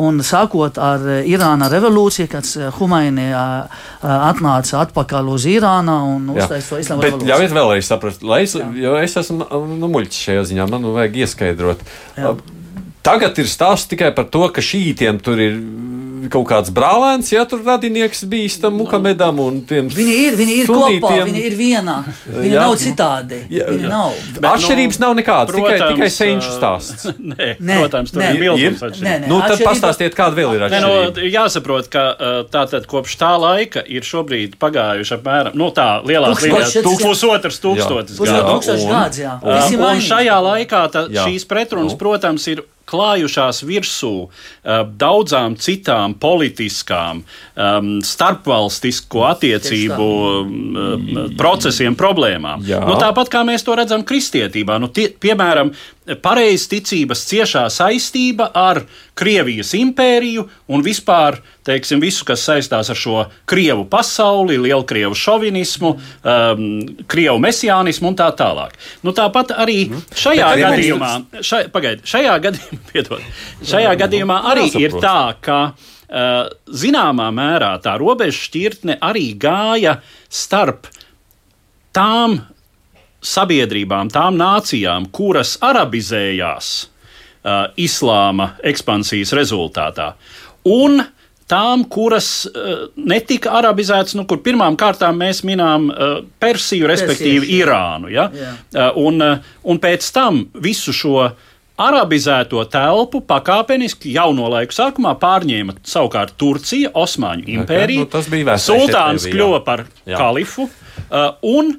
Speaker 5: Un sākot ar e, Irāna revolūciju, kad e, Humaini atnāca atpakaļ uz Irānu un uztaisīja to islāma revolūciju.
Speaker 1: Ļaujiet vēlreiz saprast, lai es, jo es esmu nu, muļķis šajā ziņā, man vajag ieskaidrot. Jā. Tagad ir stāsts tikai par to, ka šītiem tur ir kaut kāds brālēns, ja tur radinieks bijis tam Muhamedam un tiem
Speaker 5: viņi ir, viņi ir sunītiem. kopā, viņi ir vienā. Viņi jā. nav citādi. Jā, viņi jā. nav.
Speaker 1: Bet, Atšķirības nu, nav nekādas, protams, tikai, tikai senču stāsts. [laughs]
Speaker 2: Nē, nē, protams, tur nē, ir milzīgs atšķirības.
Speaker 1: Nu, tad pastāstiet, kāda vēl ir atšķirība.
Speaker 2: Nu, jāsaprot, ka tātad kopš tā laika ir šobrīd pagājuši apmēram, nu tā, lielās līnijās, pusotrs tūkstotis
Speaker 5: gadu.
Speaker 2: Un šajā laikā šīs pretrunas, nu. protams, ir klājušās virsū uh, daudzām citām politiskām, um, starpvalstisko attiecību um, procesiem, problēmām. Jā. Nu, tāpat kā mēs to redzam kristietībā, nu, tie, piemēram, pareizticības ciešā saistība ar Krievijas impēriju un vispār teiksim, visu, kas saistās ar šo krievu pasauli, lielkrievu šovinismu, um, krievu mesiānismu un tā tālāk. Nu, tāpat arī nu, šajā Bet gadījumā, šai, pagaid, šajā gadījumā, [laughs] piedod, šajā gadījumā arī ir tā, ka uh, zināmā mērā tā robeža šķirtne arī gāja starp tām sabiedrībām, tām nācijām, kuras arabizējās uh, islāma ekspansijas rezultātā, un tām, kuras uh, netika arabizētas, nu, kur pirmām kārtām mēs minām uh, Persiju, respektīvi Persieši, Irānu. Ja? Uh, un, uh, un pēc tam visu šo arabizēto telpu pakāpeniski jau no laika sākumā pārņēma savukārt Turcija, Osmaņu impērija. Okay, nu, Sultāns kļuva par jā. kalifu. Uh, un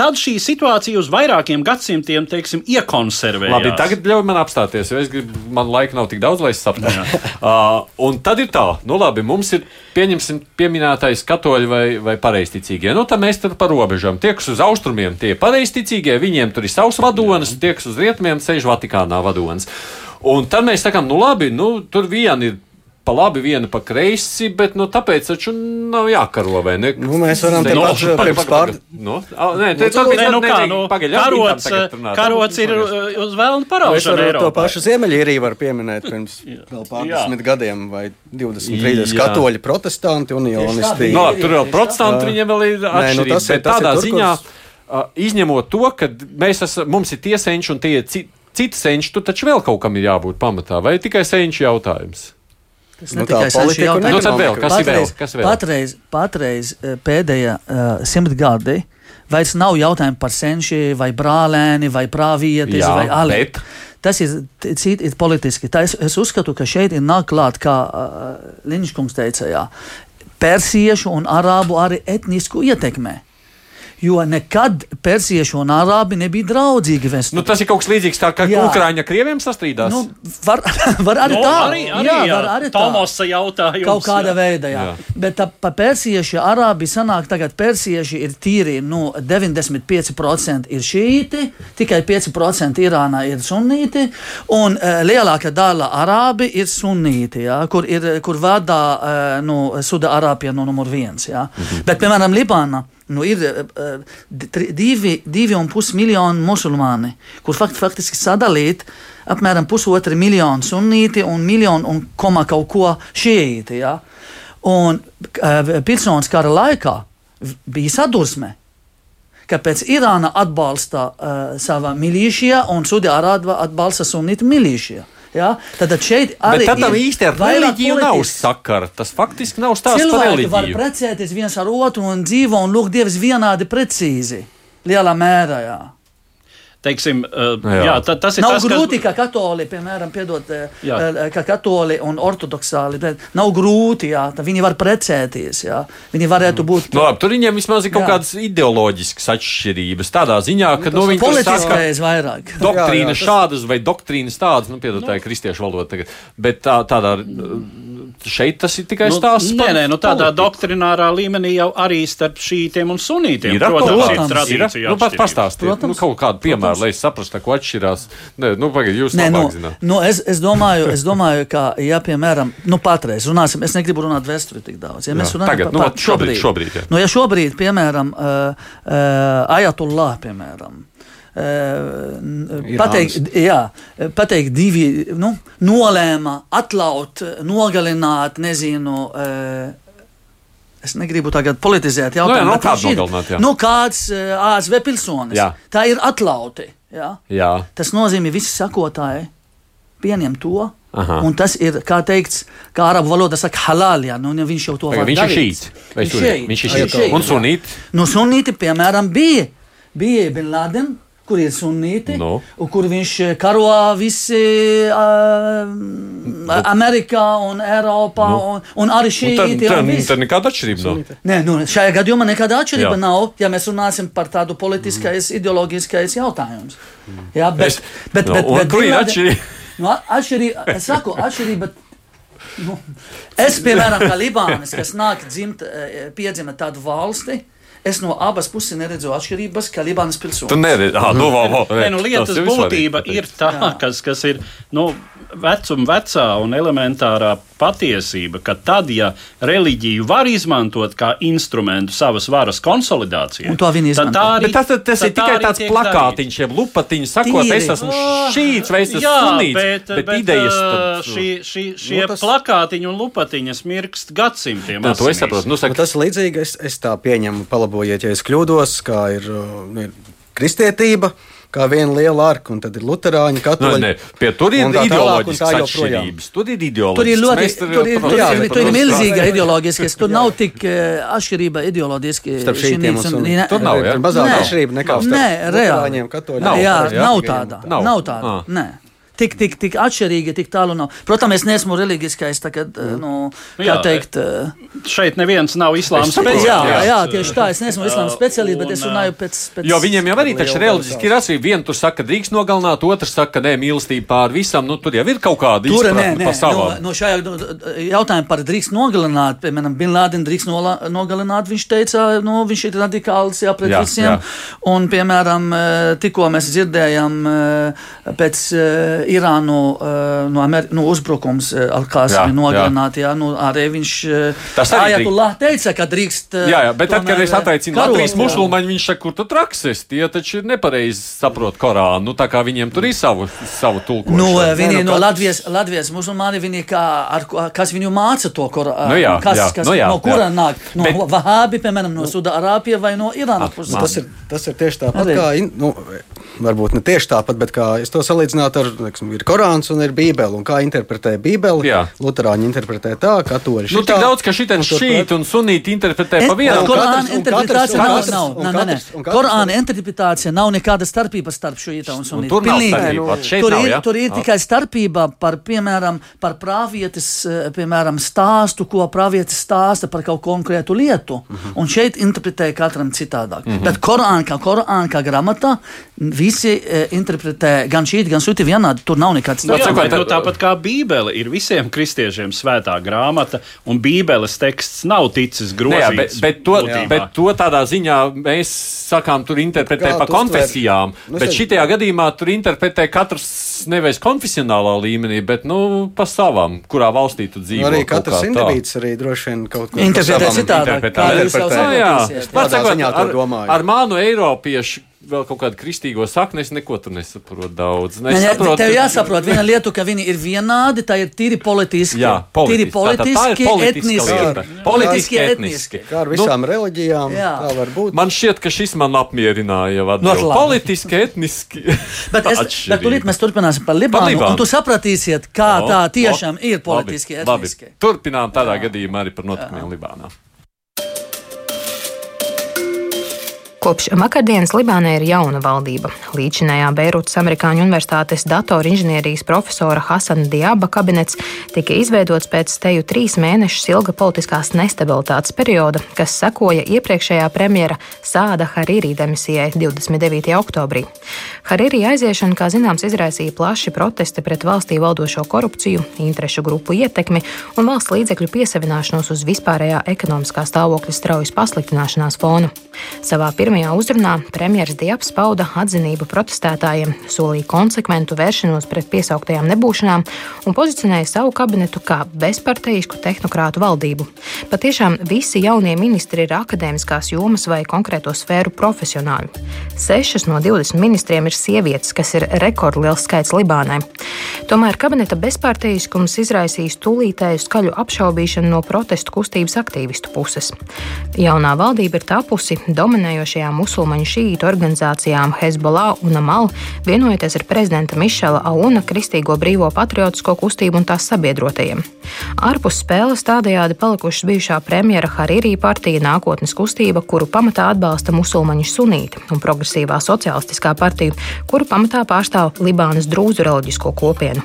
Speaker 2: tad šī situācija uz vairākiem gadsimtiem teiksim, iekonservējās.
Speaker 1: Labi, tagad ļauj man apstāties, jo gribu, man laika nav tik daudz, lai es saprastu. [laughs] uh, un tad ir tā, nu labi, mums ir pieņemsim pieminētais katoļi vai, vai pareizticīgie. Nu, tad mēs tad par robežām. Tie, kas uz austrumiem, tie pareizticīgie, viņiem tur ir savs vadonis, tie, kas uz rietumiem, ceļš Vatikānā vadonis. Un tad mēs sakām, nu labi, nu, tur vien ir pa labi, viena pa kreisi, bet nu, tāpēc taču nav jākaro.
Speaker 4: Nu, mēs varam te paši pirms pār...
Speaker 2: Nu, nē, te, nu, nē, nu kā, nu, pagaļ, karots, karots ir uz vēlnu paraušanu.
Speaker 4: To pašu Ziemeļīriju var pieminēt pirms [laughs] vēl pārdesmit gadiem vai 20, 30 katoļi protestanti un jonisti.
Speaker 1: No, tur vēl protestanti viņiem vēl ir atšķirīgi, nu, tas ir, bet tādā ziņā, izņemot to, ka mēs esam, mums ir tie senči un tie citi senči, tur taču vēl kaut kam ir jābūt pamatā, vai tikai senči jautājums?
Speaker 5: Tas nu, tikai senču
Speaker 1: jautājums. Nu, vēl, kas patreiz, vēl? Kas vēl?
Speaker 5: Patreiz, patreiz eh, pēdējā uh, simtgadi vairs nav jautājumi par senči vai brālēni vai prāvietis vai ali. Bet... Tas ir citi ir politiski. Tā es, es uzskatu, ka šeit ir nāk klāt, kā uh, Liņškungs teica, jā, persiešu un arābu arī etnisku ietekmē jo nekad persieši un arābi nebija draudzīgi. Vēsturē.
Speaker 1: Nu, tas ir kaut kas līdzīgs tā, kā Ukrāņa krieviem sastrīdās. Nu,
Speaker 5: var, [laughs] var arī
Speaker 2: no,
Speaker 5: tā,
Speaker 2: arī, arī, jā, jā, var arī tā. Tomosa jautājums.
Speaker 5: Kaut kāda veida, jā. jā. Bet tā, pa persieši, arābi sanāk tagad persieši ir tīri, nu, 95% ir šīti, tikai 5% Irānā ir sunīti, un uh, lielākā daļa arābi ir sunīti, jā, kur, ir, kur vada uh, nu, Suda Arābija no numur viens, jā. Mhm. Bet, piemēram, Libāna nu, ir uh, divi, divi un pus miljoni musulmāni, kur fakt, faktiski sadalīti apmēram pusotri miljoni sunīti un miljonu un koma kaut ko šīti. Ja? Un uh, Pilsonas kara laikā bija sadursme. Kāpēc Irāna atbalsta uh, savā milīšijā un Sudārāba atbalsta sunītu milīšijā? Ja? Tad šeit arī
Speaker 1: Bet tam īsti ar reliģiju nav sakara. Tas faktiski nav stāsts
Speaker 5: Cilvēki
Speaker 1: par reliģiju.
Speaker 5: var precēties viens ar otru un dzīvo un lūgt Dievs vienādi precīzi, lielā mērā. Jā.
Speaker 2: Teiksim, uh, jā.
Speaker 1: Jā.
Speaker 2: Jā, ta, tas ir
Speaker 5: Nav
Speaker 2: tas,
Speaker 5: grūti,
Speaker 2: kas...
Speaker 5: ka katoļi, piemēram, piedot, eh,
Speaker 2: Jā.
Speaker 5: eh, ka katoļi un ortodoksāli, nav grūti, jā, tā viņi var precēties, jā. Viņi varētu būt
Speaker 1: Nu, labi, tur viņiem vismaz ir kaut
Speaker 5: Jā.
Speaker 1: kādas ideoloģiskas atšķirības. Tādā ziņā, ka nu, viņi
Speaker 5: politiskais vairāk. [laughs]
Speaker 1: doktrīnas
Speaker 4: Jā, jā, tas-
Speaker 1: šādas vai doktrīnas tādas, nu, piedod, tā ir kristiešu valoda tagad. Bet tā, tādā, šeit tas ir tikai
Speaker 2: Nu,
Speaker 1: stāsts.
Speaker 2: nē,
Speaker 1: par
Speaker 2: nē, nu tādā
Speaker 1: politiku.
Speaker 2: doktrinārā līmenī jau arī starp šītiem un sunītiem.
Speaker 1: Ir kaut
Speaker 2: Protams,
Speaker 1: kāds
Speaker 2: ir
Speaker 5: Protams.
Speaker 2: tradīcija.
Speaker 1: Nu, pat
Speaker 2: atšķirības.
Speaker 1: pastāstiet, nu,
Speaker 5: Protams.
Speaker 1: kaut kādu piemēru, lai es saprastu, ko atšķirās. Nē, nu, pagaid, jūs
Speaker 5: Nē, nu,
Speaker 1: labāk zināt.
Speaker 5: nu, es, es, domāju, es domāju, ka, ja, piemēram, nu, patreiz runāsim, es negribu runāt vēsturi tik daudz. Ja mēs
Speaker 1: Jā,
Speaker 5: runājam
Speaker 1: tagad,
Speaker 5: par
Speaker 1: nu,
Speaker 5: pat
Speaker 1: šobrīd, šobrīd, jā.
Speaker 5: nu, ja šobrīd, piemēram, uh, uh, Ajatullah, piemēram, pateikt, jā, pateikt divi, nu, nolēma atlaut, nogalināt, nezinu, uh, Es negribu tagad politizēt
Speaker 1: Nu, jā,
Speaker 5: jautājumu.
Speaker 1: nu,
Speaker 5: bet
Speaker 1: kādu
Speaker 5: viņš ir-
Speaker 1: nogalināt, jā.
Speaker 5: Nu, kāds uh, ASV pilsonis.
Speaker 1: Jā.
Speaker 5: Tā ir atlauti. Jā.
Speaker 1: Jā,
Speaker 5: Tas nozīmē, visi sakotāji pieņem to.
Speaker 1: Aha.
Speaker 5: Un tas ir, kā teikts, kā arabu valodā saka, halal. Jā, nu, viņš jau to var
Speaker 1: viņš ir
Speaker 5: darīt. Viņš
Speaker 1: tur-
Speaker 5: šeit.
Speaker 1: Viņš ir
Speaker 5: šeit,
Speaker 1: Un
Speaker 5: jā.
Speaker 1: sunīt.
Speaker 5: Nu, sunīti, piemēram, bija. Bija Bin Laden, kur ir sunīti,
Speaker 1: Nu.
Speaker 5: un kur viņš eh, karo visi uh, Amerikā un Eiropā,
Speaker 1: Nu.
Speaker 5: un, un arī
Speaker 1: Nu,
Speaker 5: šī ir.
Speaker 1: tad, tad nekāda atšķirība nav.
Speaker 5: Nē, nu, šajā gadījumā nekāda atšķirība
Speaker 1: Jā.
Speaker 5: nav, ja mēs runāsim par tādu politiskais, mm. ideoloģiskais jautājumu. Jā, bet,
Speaker 1: Es-
Speaker 5: bet,
Speaker 1: nu,
Speaker 5: bet,
Speaker 1: un
Speaker 5: bet
Speaker 1: kur ir atšķirība?
Speaker 5: Nu, atšķirība, es saku, atšķirība. Nu, es, piemēram, kā Libānis, kas nāk dzimt, eh, piedzima tādu valsti, es no abas puses neredzu atšķirības, kā Libānas
Speaker 1: Tu
Speaker 5: pilsonis.
Speaker 1: neredzi, ah, nu, val, val,
Speaker 2: Nē, nu, lietas būtība ir tā, kas, kas ir nu, vecuma vecā un elementārā patiesība, ka tad, ja reliģiju var izmantot kā instrumentu savas varas konsolidācijai, tad tā arī,
Speaker 1: Bet tas, tas, tas
Speaker 2: tad
Speaker 1: ir tikai tāds plakātiņš, jeb lupatiņš, sakot,
Speaker 5: Tīri.
Speaker 1: es esmu šīts vai es esmu sunīts.
Speaker 2: bet,
Speaker 1: Bet,
Speaker 2: bet
Speaker 1: idejas tad,
Speaker 2: šī, šī, šie
Speaker 4: Nu,
Speaker 2: nu,
Speaker 4: tas-
Speaker 2: plakātiņi un lupatiņas mirkst gadsimtiem.
Speaker 1: tā, to es saprotu. Nu,
Speaker 4: Nu,
Speaker 1: saka,
Speaker 4: tas ir līdzīgi. Es, es tā pieņemu, palabojiet, ja es kļūdos, kā ir, uh, ir kristietība, kā viena liela arka, un tad ir luterāņi,
Speaker 1: Nu,
Speaker 4: katoļi.
Speaker 1: ne, pie tur ir ideoloģiskas atšķirības. Tur ir ideoloģiskas.
Speaker 5: Tur ir ļoti, tur ir, tur ir,
Speaker 1: protams,
Speaker 5: tur ir milzīga ideoloģiska. Tur nav tik uh, atšķirība ideoloģiski.
Speaker 4: Starp šīm sunītiem.
Speaker 1: Tur nav, jā?
Speaker 4: Tur mazāk
Speaker 5: Nē.
Speaker 4: atšķirība nekā starp luterāņiem, katoļiem.
Speaker 1: Nav,
Speaker 5: jā,
Speaker 1: jā?
Speaker 5: nav tāda.
Speaker 1: Nav.
Speaker 5: Tāda. Tik, tik, tik atšķirīgi, tik tālu nav. Protams, es neesmu reliģiskais, tagad, mm. nu, kā
Speaker 2: Jā,
Speaker 5: teikt. Uh,
Speaker 2: Šeit neviens nav islāma
Speaker 1: saprotu,
Speaker 5: jā,
Speaker 2: speciālists.
Speaker 5: jā, tieši tā. Es neesmu islāma speciālists, bet es
Speaker 2: un,
Speaker 5: runāju pēc. pēc
Speaker 1: Jo viņiem jau arī taču reliģiski ir atšķirība. Viens tur saka, ka drīkst nogalināt, otrs saka, ka nē, mīlestība pār visam. Nu, tur jau ir kaut kāda izpratne
Speaker 5: nē,
Speaker 1: par
Speaker 5: no,
Speaker 1: savām.
Speaker 5: no šajā nu, jautājumā par drīkst nogalināt, piemēram, Bin Laden drīkst nola, nogalināt, viņš teica, nu, viņš ir radikāls, jā, pret
Speaker 1: Jā,
Speaker 5: visiem.
Speaker 1: jā.
Speaker 5: Un, piemēram, eh, tikko mēs dzirdējām eh, pēc eh, Irānu eh, no, Amer no uzbrukums Alkāsim
Speaker 1: jā.
Speaker 5: nogalināt, jā, nu, arī viņš
Speaker 1: arī
Speaker 5: Ajatullah teica, ka drīkst. eh,
Speaker 1: Jā, jā, bet tad, kad es attaicinu Latvijas musulmaņu, viņš saka, kur tu trakses, tie taču ir nepareizi saprot Korānu. Nu, tā kā viņiem tur ir savu, savu tulkošanu.
Speaker 5: Nu, eh, viņi
Speaker 4: nu,
Speaker 5: no Latvijas, Latvijas musulmaņi, viņi kā, ar, kas viņu māca to, kur,
Speaker 1: Nu jā,
Speaker 5: kas,
Speaker 1: jā,
Speaker 5: kas
Speaker 1: nu jā,
Speaker 5: no kura
Speaker 1: jā.
Speaker 5: nāk? No
Speaker 1: Bet-
Speaker 5: Vahābi, piemēram, no Sudārāpijas vai no Irānas puses.
Speaker 4: Tas ir, tas ir tieši tāpat kā, nu, varbūt ne tieši tāpat, bet kā es to salīdzinātu ar, teiksim, ir Korāns un ir Bībele. Un kā interpretē Bībeli?
Speaker 1: Jā.
Speaker 4: Luterāņi interpretē tā, katoļi
Speaker 1: Nu,
Speaker 4: šitā.
Speaker 1: tik daudz, ka
Speaker 4: turpret-
Speaker 1: šīt un sunīti interpretē pa
Speaker 5: En-
Speaker 1: vienu.
Speaker 4: un
Speaker 5: Korāna interpretācija nav. nav,
Speaker 4: un
Speaker 5: nē, nē, Korāna interpretācija nav nekāda starpība starp šīta un sunītu.
Speaker 1: tur nav starpība, šeit
Speaker 5: tur
Speaker 1: nav,
Speaker 5: ir,
Speaker 1: ja?
Speaker 5: tur ir
Speaker 1: Ah.
Speaker 5: tikai starpība par, piemēram, par pravietes eh, piemēram, stāstu, ko pravietis stāsta par kaut konkrētu lietu.
Speaker 1: Mhm.
Speaker 5: Un šeit interpretē katram citādāk. Bet Korāna kā, Korāna kā grāmata, visi eh, interpretē gan šī, gan suti vienādi. Tur nav nekāds
Speaker 2: Nu, jā, bet,
Speaker 1: tad-
Speaker 2: nu, tāpat kā Bībele ir visiem kristiešiem svētā grāmata, un Bībeles teksts nav ticis
Speaker 1: Nē, jā, bet,
Speaker 2: grozīts.
Speaker 1: bet, to,
Speaker 2: būtībā.
Speaker 1: bet to tādā ziņā mēs sakām, tur interpretē
Speaker 4: Kā
Speaker 1: pa konfesijām.
Speaker 4: Nu,
Speaker 1: bet šitajā gadījumā tur interpretē katrs nevis konfesionālā līmenī, bet nu, pa savām, kurā valstī tu dzīvo.
Speaker 4: Nu, arī katrs indivīds arī droši vien kaut ko
Speaker 5: Interpretē
Speaker 4: pa savam
Speaker 5: citādāk,
Speaker 1: interpretē.
Speaker 5: jau
Speaker 4: Interpretē.
Speaker 1: Nu, jā. Pats
Speaker 4: Tādā
Speaker 1: sakot,
Speaker 4: ziņā
Speaker 1: ar,
Speaker 4: domāju.
Speaker 1: ar mānu Eiropiešu vēl kaut kādu kristīgo sakni, es neko tur nesaprotu daudz. Ne,
Speaker 5: nē,
Speaker 1: saprotu-
Speaker 5: Tev jāsaprot, viena lieta, ka viņi ir vienādi, tā ir tīri politiski.
Speaker 1: Jā,
Speaker 5: tīri
Speaker 1: politiski. Tā ir
Speaker 5: politiski,
Speaker 1: politiska
Speaker 5: etniski.
Speaker 1: lieta. Politiski, etniski.
Speaker 4: Kā ar visām reliģijām,
Speaker 5: Jā.
Speaker 4: tā var būt.
Speaker 1: Man šķiet, ka šis man apmierināja atbildi.
Speaker 5: labi.
Speaker 1: Politiski, etniski. [laughs]
Speaker 5: Bet, es, bet tūlīt mēs turpināsim par Libānu,
Speaker 1: Par Libānu.
Speaker 5: un tu sapratīsiet, kā
Speaker 1: O,
Speaker 5: tā
Speaker 1: o,
Speaker 5: tiešām ir
Speaker 1: labi,
Speaker 5: politiski,
Speaker 1: labi.
Speaker 5: etniski.
Speaker 1: Turpinām tādā gadījumā arī par notikumiem Libānā.
Speaker 3: Kopš vakardienas Libānā ir jauna valdība. Līdzinējā Beirutas Amerikāņu Universitātes datorinženierijas profesora Hasana Diaba kabinets tika izveidots pēc teju trīs mēnešus ilga politiskās nestabilitātes perioda, kas sekoja iepriekšējā premjera Sāda Harīrī demisijai 29. oktobrī. Harīrī aiziešana, kā zināms, izraisīja plaši protesti pret valstī valdošo korupciju, interešu grupu ietekmi un valsts līdzekļu piesavināšanos uz vispārējā ekonomiskā stāvokļa straujas pasliktināšanās fona. Savā pirmajā uzrunā premjerministrs Dieps pauda atzinību protestētājiem, solīja konsekventu vēršanos pret piesauktajām nebūšanām un pozicionēja savu kabinetu kā bezparteisku tehnokrātu valdību. Patiešām visi jaunie ministri ir akadēmiskās jomas vai konkrēto sfēru profesionāļi. Sešas no 20 ministriem ir sievietes, kas ir rekordliels skaits Libānai. Tomēr kabineta bezparteiskums izraisīs tūlītēju skaļu apšaubīšanu no protestu kustības aktīvistu puses. Jaunā valdība ir tapusi dominējošajām musulmaņu šīītu organizācijām Hezbollah un Amal, vienojoties ar prezidenta Mišela Auna Kristīgo brīvo patriotisko kustību un tās sabiedrotajiem. Ārpus spēles tādējādi palikušas bijušā premjera Harīrī partija nākotnes kustība, kuru pamatā atbalsta musulmaņu sunīti, un progresīvā sociālistiskā partija, kuru pamatā pārstāv Libānas drūzu reliģisko kopienu.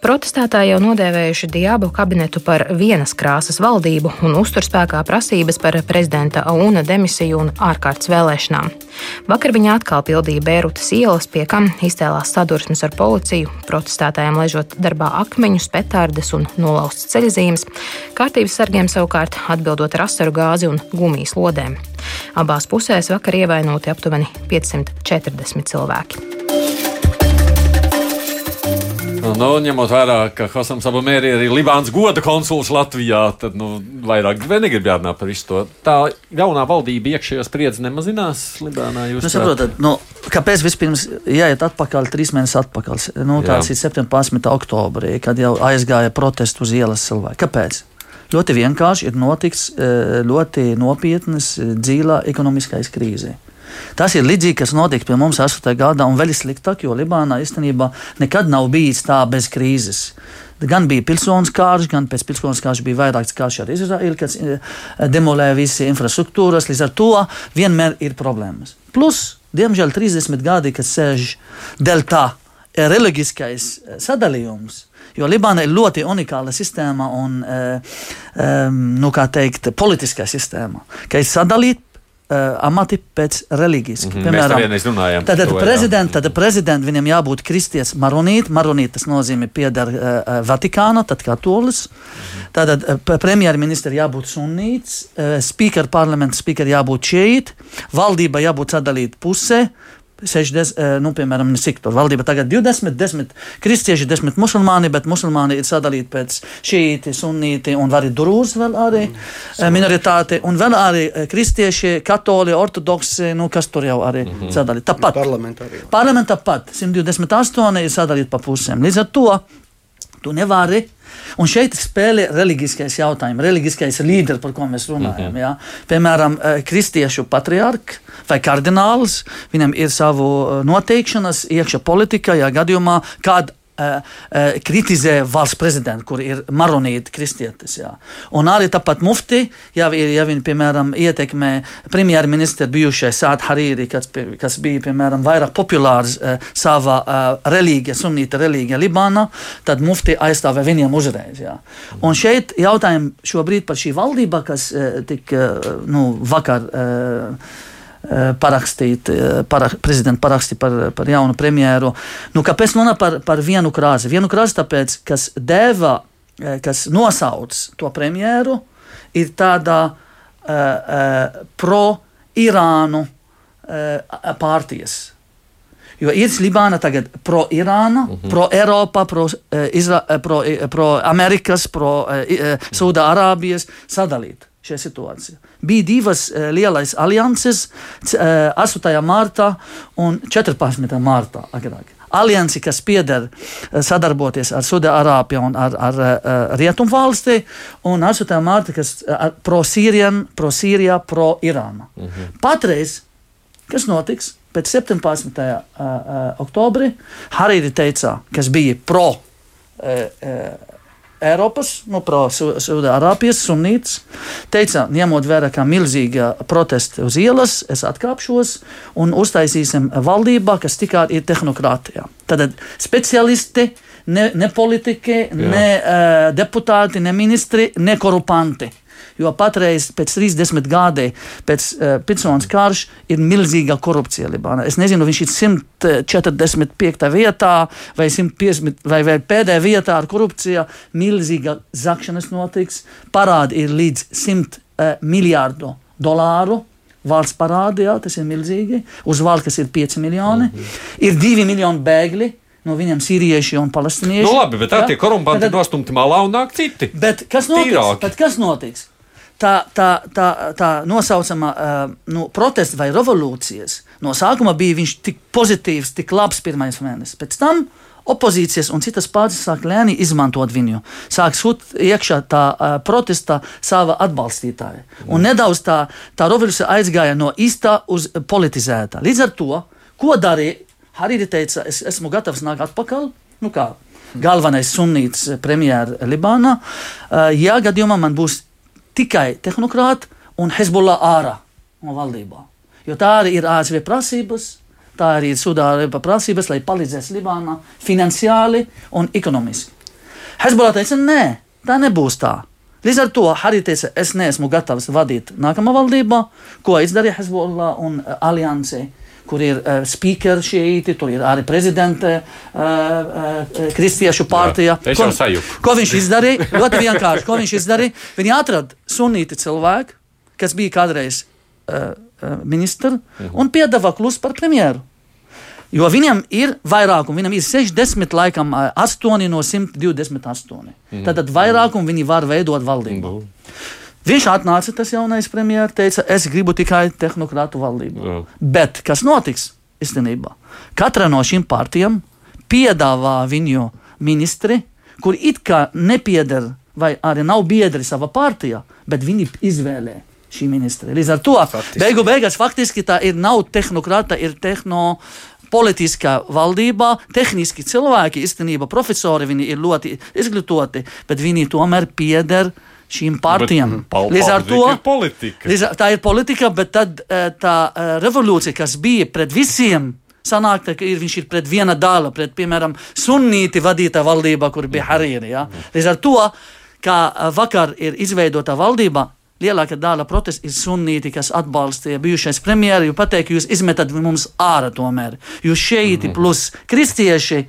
Speaker 3: Protestētāji jau nodēvējuši Diabu kabinetu par vienas krāsas valdību un uzturspēkā prasības par prezidenta Auna demisiju un ārkārtas vēlēšanām. Vakar viņa atkal pildīja Beirutas ielas, pie kam izcēlās sadursmes ar policiju, protestētājiem ležot darbā akmeņus, petārdes un nolaustas ceļzīmes, kārtības sargiem savukārt atbildot ar asaru gāzi un gumijas lodēm. Abās pusēs vakar ievainoti aptuveni 540 cilvēki.
Speaker 1: Nu, nu, ņemot vērā, ka Hasams Abamēri ir arī Libānas goda konsuls Latvijā, tad nu, vairāk negrib jārunāt par visu to. Tā jaunā valdība iekšējā spriedzi nemazinās Libānā.
Speaker 5: Nu, saprotat, nu, kāpēc vispirms jāiet atpakaļ, trīs mēnešus atpakaļ? Nu, tāds Jā. ir 17. oktobrī, kad jau aizgāja protestu uz ielas cilvēki. Kāpēc? Ļoti vienkārši ir notiks eh, ļoti nopietnas eh, dzīvā ekonomiskais krīze. Tas ir līdzīgi, kas notika pie mums 8. gadā, un vēl sliktāk, jo Libānā īstenībā nekad nav bijis tā bez krīzes. Gan bija pilsonis kārš, gan pēc pilsonis kārš bija vairāks kārš ar Izraēlu, kas eh, demolēja visas infrastruktūras. Līdz ar to vienmēr ir problēmas. Plus, diemžēl, 30 gadi, kad sēž deltā reliģiskais eh, sadalījums. Jo Libāna ir ļoti unikāla sistēma un, um, nu, teikt, politiskā sistēma, ka ir sadalīta amati pēc reliģijas. Mm
Speaker 1: -hmm. Piemēram,
Speaker 5: tad prezidents, tad prezidents viņam jābūt kristietis maronīt. Maronīt tas nozīmē pieder uh, Vatikāna, tad katolis. Mm -hmm. Tad uh, premjerministra jābūt sunīts, uh, speaker parlaments speaker jābūt šeit, valdība jābūt sadalīta pusē. 60, eh, nu, piemēram, cik tur valdība tagad 20, 10 kristieši, 10 musulmāni, bet musulmāni ir sadalīti pēc šīti, sunīti un arī durūs vēl arī mm. minoritāte, un vēl arī eh, kristieši, katoli, ortodoksi, nu, kas tur jau arī mm -hmm. sadalīti. Tāpat.
Speaker 4: Parlamentā.
Speaker 5: Parlamentā pat 128 ir sadalīti pa pusēm. Līdz ar to tu nevari Un šeit spēlē reliģiskais jautājums, reliģiskais līderis, par ko mēs runājam. -hmm. ja? Piemēram, eh, kristiešu patriarks vai kardināls, viņam ir savu eh, noteikšanas iekšā politikā, ja gadījumā kāda kritizē valsts prezidentu, kur ir maronīti kristietis. Jā. Un arī tāpat mufti, ja, ja viņi, piemēram, ietekmē premjerministru bijušais Sāta Harīri, kas, kas bija, piemēram, vairāk populārs uh, savā reliģijā, sunīta reliģijā Libānā, tad mufti aizstāvē viņiem uzreiz. Jā. Un šeit jautājumi šobrīd par šī valdība, kas tik, nu, vakar. Eh, parakstīt, eh, parak, prezidenta paraksti par, par jaunu premjeru. Nu, kāpēc runā par, par vienu krāzi? Vienu krāzi tāpēc, kas deva, eh, kas nosauc to premjeru, ir tāda uh, pro-Irānu uh, pārties. Jo ir Libāna tagad pro-Irāna, mhm. -huh. pro-Eiropa, pro-Amerikas, pro, pro, pro, pro Sūda-Arābijas sadalīta šajā situācijā. Bija divas uh, lielas alianses, uh, 8. martā un 14. martā. Agrāk. Aliansi, kas pieder uh, sadarboties ar Sudārābiju un ar, ar uh, Rietumvalsti, un 8. marta, kas uh, pro-Sīrijā, pro-Sīrijā, pro-Irāna. Uh mhm. -huh. Patreiz, kas notiks? Pēc 17. Uh, uh, oktobrī Harīri teica, kas bija pro uh, Eiropas, nu, pro-Sudārābijas sunīts, teica, ņemot vērā, ka milzīga protesta uz ielas, es atkāpšos un uztaisīsim valdībā, kas tikai ir tehnokrātijā. Tad speciālisti, ne, ne politiķi, ne uh, deputāti, ne ministri, ne korupanti. Jo patreiz, pēc 30 gadiem, pēc uh, Pitsonas karš, ir milzīga korupcija Libānā. Es nezinu, viņš ir 145. vietā vai 150 vai, vai pēdējā vietā ar korupciju. Milzīga zakšanas notiks. Parādi ir līdz 100 uh, miljārdu dolāru. Valsts parādi, jā, tas ir milzīgi. Uz valsts ir 5 miljoni. -hmm. Ir 2 miljoni bēgļi no viņiem sīrieši un palestinieši.
Speaker 1: Nu, labi, bet tā tie korumpanti ir nostumti malā un nāk citi.
Speaker 5: Bet kas notiks? Bet kas notiks? Tā, tā, tā, tā nosaucamā uh, nu, protesta vai revolūcijas no sākuma bija viņš tik pozitīvs, tik labs pirmais mēnesis. Pēc tam opozīcijas un citas pārstāvjas sāk lēni izmantot viņu. Sāk sūt iekšā tā uh, protesta sava atbalstītāja. Un nedaudz tā, tā revolūcija aizgāja no īsta uz politizēta. Līdz ar to, ko darīja, Harīri teica, es esmu gatavs nākt atpakaļ. Nu kā, galvenais sunīts premjerministrs Libānā. Uh, ja gadījumā man būs tikai tehnokrāti un Hezbollah ārā no valdībā. Jo tā arī ir ASV prasības, tā arī ir Sudāna prasības, lai palīdzētu Libānā finansiāli un ekonomiski. Hezbollah teica, nē, tā nebūs tā. Līdz ar to Harija teica, es neesmu gatavs vadīt nākamā valdībā, ko izdarīja Hezbollah un alianse kur ir uh, speakeri šeit, tur ir arī prezidente uh, uh, Kristiešu partija.
Speaker 1: Jā, ko,
Speaker 5: ko viņš izdarīja? Ļoti vienkārši. Ko viņš izdarīja? Viņi atrada sunīti cilvēku, kas bija kādreiz uh, ministrs, mhm. un piedāvā klusu par premjeru. Jo viņam ir vairākums, viņam ir 60, laikam, 8 no 128. Mhm. Tad vairākumu viņi var veidot valdību. Mhm. Viņš atnāca, tas jaunais premjerministrs, teica, es gribu tikai tehnokrātu valdību. Jā. Bet kas notiks īstenībā? Katra no šīm partijām piedāvā viņu ministri, kur it kā nepieder vai arī nav biedri savā partijā, bet viņi izvēlē šī ministra. Līdz ar to faktiski. beigu beigās faktiski tā ir nav tehnokrāta, ir tehno. Politiskā valdībā tehniski cilvēki, īstenībā profesori, viņi ir ļoti izglītoti, bet viņi tomēr pieder uh, šīm partijām.
Speaker 1: Līdz ar to
Speaker 5: līdz, tā ir politika, bet tad eh, tā eh, revolūcija, kas bija pret visiem. Sanāk, ka ir, viņš ir pret viena dāla, pret, piemēram, sunīti vadītā valdībā, kur bija Harīri. Ja? Līdz ar to, kā eh, vakar ir izveidota valdība, lielākā daļa protestu ir sunīti, kas atbalstīja bijušais premjeru, jo pateikt, jūs izmetat mums ārā tomēr. Jūs šeit mm -hmm. plus kristieši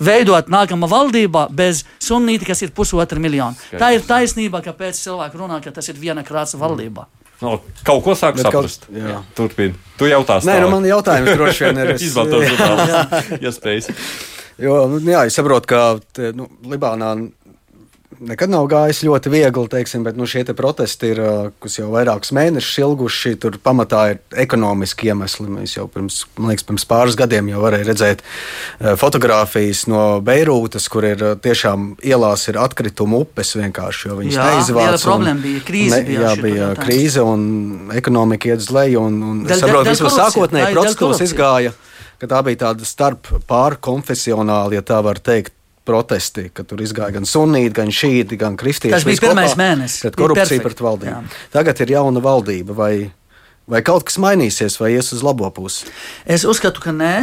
Speaker 5: veidot nākamā valdībā bez sunnīti, kas ir pusotra miljona. Skaidrs. Tā ir taisnība, kāpēc cilvēki runā, ka tas ir viena krāsa valdībā.
Speaker 1: No, kaut ko sāku saprast. Turpini. Tu jautā,
Speaker 4: Nē, nu man jautājums droši vien ir. [laughs]
Speaker 1: Izmantot [laughs] žurnālistu, ja spēj.
Speaker 4: Jo, nu, jā, es saprotu, ka te, nu, Libānā nekad nav gājis ļoti viegli, teiksim, bet nu, šie te protesti ir, kas jau vairākus mēnešus ilguši. Tur pamatā ir ekonomiski iemesli. Mēs jau pirms, liekas, pirms pāris gadiem jau varējām redzēt fotogrāfijas no Beirūtas, kur ir tiešām ielās ir atkritumu upes vienkārši, jo viņas neizvāc.
Speaker 5: Problēma bija krīze. Ne,
Speaker 4: jā, bija krīze un ekonomika iet uz leju. Un, un es saprotu, ka sākotnēji procedūras izgāja ka tā bija tāda starp pārkonfesionāla, ja tā var teikt, protesti, ka tur izgāja gan sunīti, gan šīti, gan kristieši.
Speaker 5: Tas bija pirmais mēnesis.
Speaker 4: Pret korupciju, pret valdību. Jā. Tagad ir jauna valdība. Vai, vai kaut kas mainīsies, vai ies uz labo pusi?
Speaker 5: Es uzskatu, ka nē.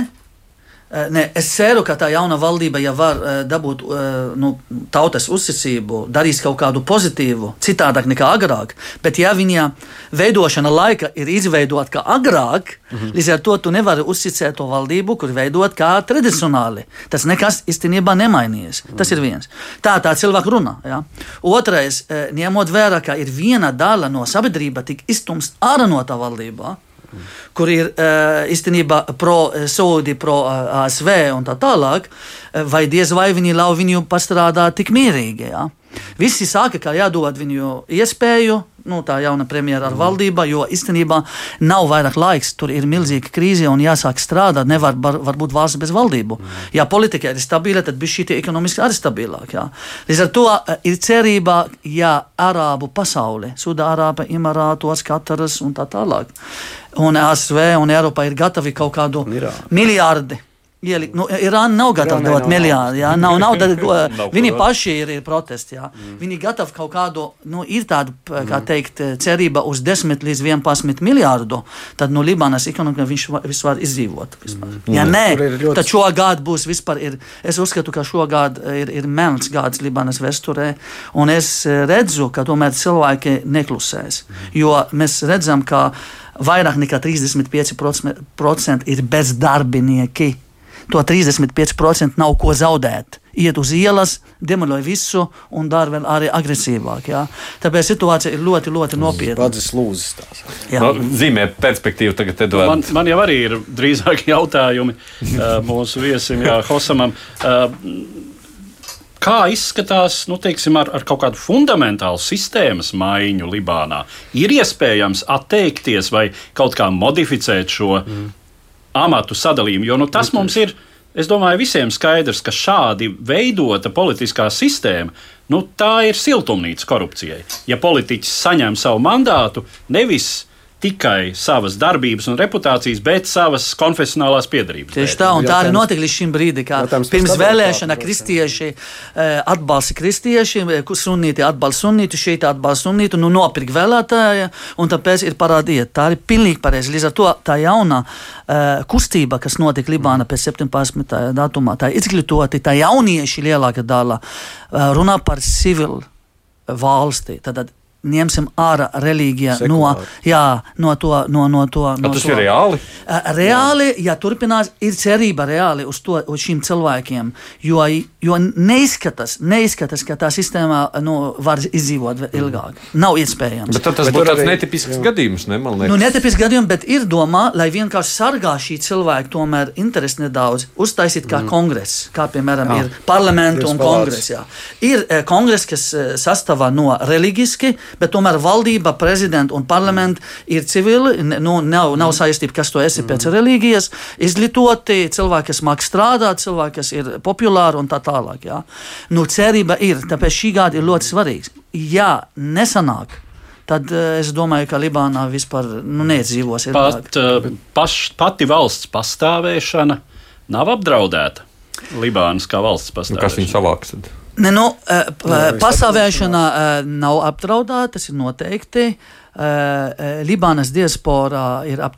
Speaker 5: Eh, ne, es ceru, ka tā jauna valdība, ja var uh, dabūt uh, nu, tautas uzticību, darīs kaut kādu pozitīvu, citādāk nekā agrāk. Bet, ja viņa veidošana laika ir izveidota kā agrāk, -hmm. līdz ar to tu nevari uzticēt to valdību, kur veidot kā tradicionāli. Tas nekas īstenībā nemainījies. -hmm. Tas ir viens. Tā tā cilvēku runā. Ja? Otrais, ņemot vērā, ka ir viena daļa no sabiedrības tik iztumsta ārā no tā valdībā kur ir uh, īstenībā pro-Saudi, eh, pro-ASV eh, un tā tālāk, vai diez vai viņi ļauj viņu pastrādāt tik mierīgi. Ja? Visi saka, ka jādod viņu iespēju, nu, tā jauna premjera ar mm. valdību, jo īstenībā nav vairāk laiks. Tur ir milzīga krīze un jāsāk strādāt. Nevar bar, būt valsts bez valdību. Mm. Ja politika ir stabila, tad bija šī ekonomiski arī stabilāka. Līdz ar to ir cerība, ja Arābu pasaule, Sudārāba, Emirātos, Kataras un tā tālāk, un ASV un Eiropa ir gatavi kaut kādu miljārdu Ielikt, nu, Irāna nav gatava
Speaker 4: Irānai
Speaker 5: dot miljārdu. Jā, nav, [laughs] nav, tad, viņi paši ir, ir protesti. Jā. Mm. Viņi gatavi kaut kādu, nu, ir tāda, kā teikt, cerība uz 10 līdz 11 miljārdu. Tad no Libānas ekonomikā viņš var izdzīvot. Mm. Ja nē,
Speaker 4: Tur ir ļoti-
Speaker 5: tad šogad būs vispār, ir, es uzskatu, ka šogad ir, ir melns gads Libānas vēsturē, un es eh, redzu, ka tomēr cilvēki neklusēs. Jo mēs redzam, ka vairāk nekā 35% ir bezdarbinieki. To 35% nav ko zaudēt. Iet uz ielas, demolē visu un dara vēl arī agresīvāk. Jā. Tāpēc situācija ir ļoti, ļoti nopietna.
Speaker 4: Pats lūzas tās.
Speaker 1: No, zīmē perspektīvu tagad,
Speaker 2: Man,
Speaker 1: Edvards.
Speaker 2: man jau arī ir drīzāk jautājumi [laughs] mūsu viesim, Jā, Hosamam. Kā izskatās nu, teiksim, ar, ar kaut kādu fundamentālu sistēmas maiņu Libānā? Ir iespējams atteikties vai kaut kā modificēt šo mm. Amatu sadalījumu, jo nu, tas mums ir. Es domāju, visiem skaidrs, ka šādi veidota politiskā sistēma, nu, tā ir siltumnīca korupcijai. Ja politiķis saņem savu mandātu, nevis tikai savas darbības un reputācijas, bet savas konfesionālās piedarības.
Speaker 5: Tieši tā, un tā arī notika līdz šim brīdim, kad pirms vēlēšana kristieši eh, atbalsta kristieši, eh, sunīti atbalsta sunītu, šeit atbalsta sunītu, nu nopirka vēlētāja, un tāpēc ir parādīta. Tā ir pilnīgi pareizi. Līdz ar to tā jaunā uh, kustība, kas notika Libāna pēc 17. datumā, tā izglītoti, tā jaunieši lielākā daļa runā par civilu valsti. Tad ņemsim ārā reliģiju no,
Speaker 4: Sekulāri.
Speaker 5: jā, no to. No, no to no
Speaker 1: Tas
Speaker 5: to.
Speaker 1: ir reāli.
Speaker 5: Reāli, ja turpinās, ir cerība reāli uz, to, uz šiem cilvēkiem. Jo, jo neizskatās, neizskatās, ka tā sistēma nu, var izdzīvot vēl ilgāk. Nav iespējams.
Speaker 1: Bet tas būtu tāds
Speaker 4: arī-
Speaker 1: netipisks gadījums, ne?
Speaker 5: Nu, netipisks gadījums, bet ir domā, lai vienkārši sargā šī cilvēka tomēr interesi nedaudz, uztaisīt kā mm. kongress, kā piemēram
Speaker 4: Jā.
Speaker 5: ir parlamentu un kongress. Jā. Ir eh, kongress, kas eh, sastāvā no reliģiski, bet tomēr valdība, prezidents un parlaments ir civili, ne- nu, nav, nav saistība, kas to esi pēc reliģijas, izglītoti, cilvēki, kas māk strādāt, cilvēki, kas ir populāri un tā tālāk. Jā. Nu, cerība ir, tāpēc šī gada ir ļoti svarīga. Ja nesanāk, tad eh, es domāju, ka Libānā vispār nu, neiedzīvos. ilgāk.
Speaker 2: Pat, uh, paš, pati valsts pastāvēšana nav apdraudēta. Libānas kā valsts
Speaker 1: Nu, kas viņu
Speaker 2: pastāvēšana.
Speaker 1: savāks? Tad?
Speaker 5: Ne, nu, eh, p-
Speaker 4: Jā, viss
Speaker 5: pastāvēšana eh, nav apdraudēta, tas ir noteikti. Eh, eh, Libānas diasporā ir ap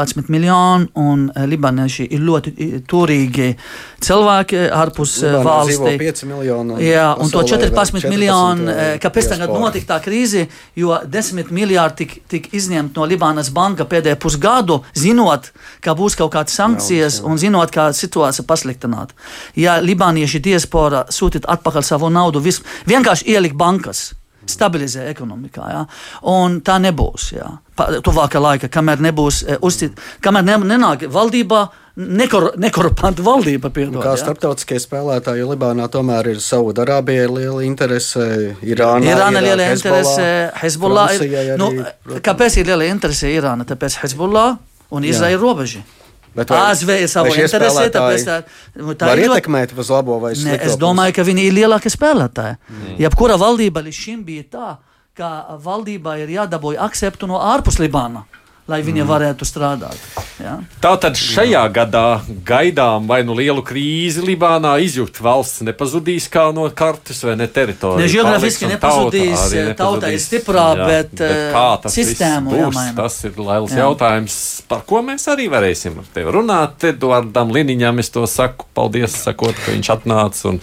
Speaker 5: 14 miljoni, un eh, libānieši ir ļoti turīgi cilvēki ārpus eh,
Speaker 4: Libānā dzīvo
Speaker 5: valstī.
Speaker 4: 5 miljoni.
Speaker 5: Jā, un to
Speaker 4: pasaulē vēl
Speaker 5: 14 miljonu, eh, kāpēc tagad notika tā krīze, jo 10 miljardi tika tik izņemti no Libānas banka pēdējo pusgadu, zinot, ka būs kaut kādas sankcijas
Speaker 4: Jauns, jā.
Speaker 5: un zinot, kā situācija pasliktināt. Ja libānieši diaspora sūtīt atpakaļ savu naudu, vis, vienkārši ielikt bankas. Stabilizē ekonomikā. Ja? Un tā nebūs. Ja? Tuvākā laika, kamēr nebūs e, uzticība, kamēr ne, nenāk valdībā nekor, nekorupanta valdība. Piedod,
Speaker 4: Kā
Speaker 5: ja?
Speaker 4: starptautiskie spēlētāji Libānā tomēr ir Saudārābijai liela interese,
Speaker 5: Irāna
Speaker 4: ir
Speaker 5: liela interese, Hezbollah. Ir, nu, kāpēc ir liela interese Irāna? Tāpēc Hezbollah un Izraela robeža. ASV ir
Speaker 4: šie
Speaker 5: interesi, tāpēc tā, nu, tā
Speaker 4: Var
Speaker 5: ir
Speaker 4: ietekmēt uz labo vai
Speaker 5: Ne,
Speaker 4: slikto
Speaker 5: es
Speaker 4: pusi?
Speaker 5: domāju, ka viņi ir lielākie spēlētāji. Mm. Jebkura valdība līdz šim bija tā, ka valdībai ir jādabūj akceptu no ārpus Libāna, lai viņa mm. varētu strādāt. Ja?
Speaker 1: Tātad šajā gadā gaidām vai nu lielu krīzi Libānā izjūt valsts nepazudīs kā no kartes vai ne teritorija.
Speaker 5: Ne geogrāfiski nepazudīs,
Speaker 1: tauta
Speaker 5: tauta ir stiprā, bet,
Speaker 1: kā
Speaker 5: eh,
Speaker 1: tas
Speaker 5: sistēmu
Speaker 1: būs,
Speaker 5: jāmaina.
Speaker 1: tas ir liels
Speaker 5: Jā.
Speaker 1: jautājums, par ko mēs arī varēsim ar tevi runāt. Eduardam Liniņam es to saku, paldies, sakot, ka viņš atnāca un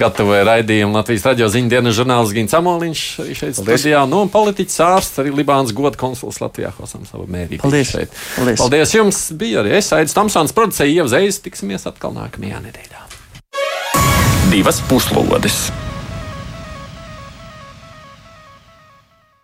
Speaker 1: gatavoja raidījumu Latvijas radio ziņu dienas žurnāls Gins Amoliņš arī šeit
Speaker 4: Paldies.
Speaker 1: studijā. Nu, un politiķis ārsts, arī Libānas goda konsuls Latvijā, Hosam savu mērību.
Speaker 5: Paldies.
Speaker 1: Šeit.
Speaker 5: Paldies.
Speaker 1: Paldies jums! Bija arī es, Aits Tamsons, producēju Ievzējas, tiksimies atkal nākamajā nedēļā.
Speaker 6: Divas puslodes.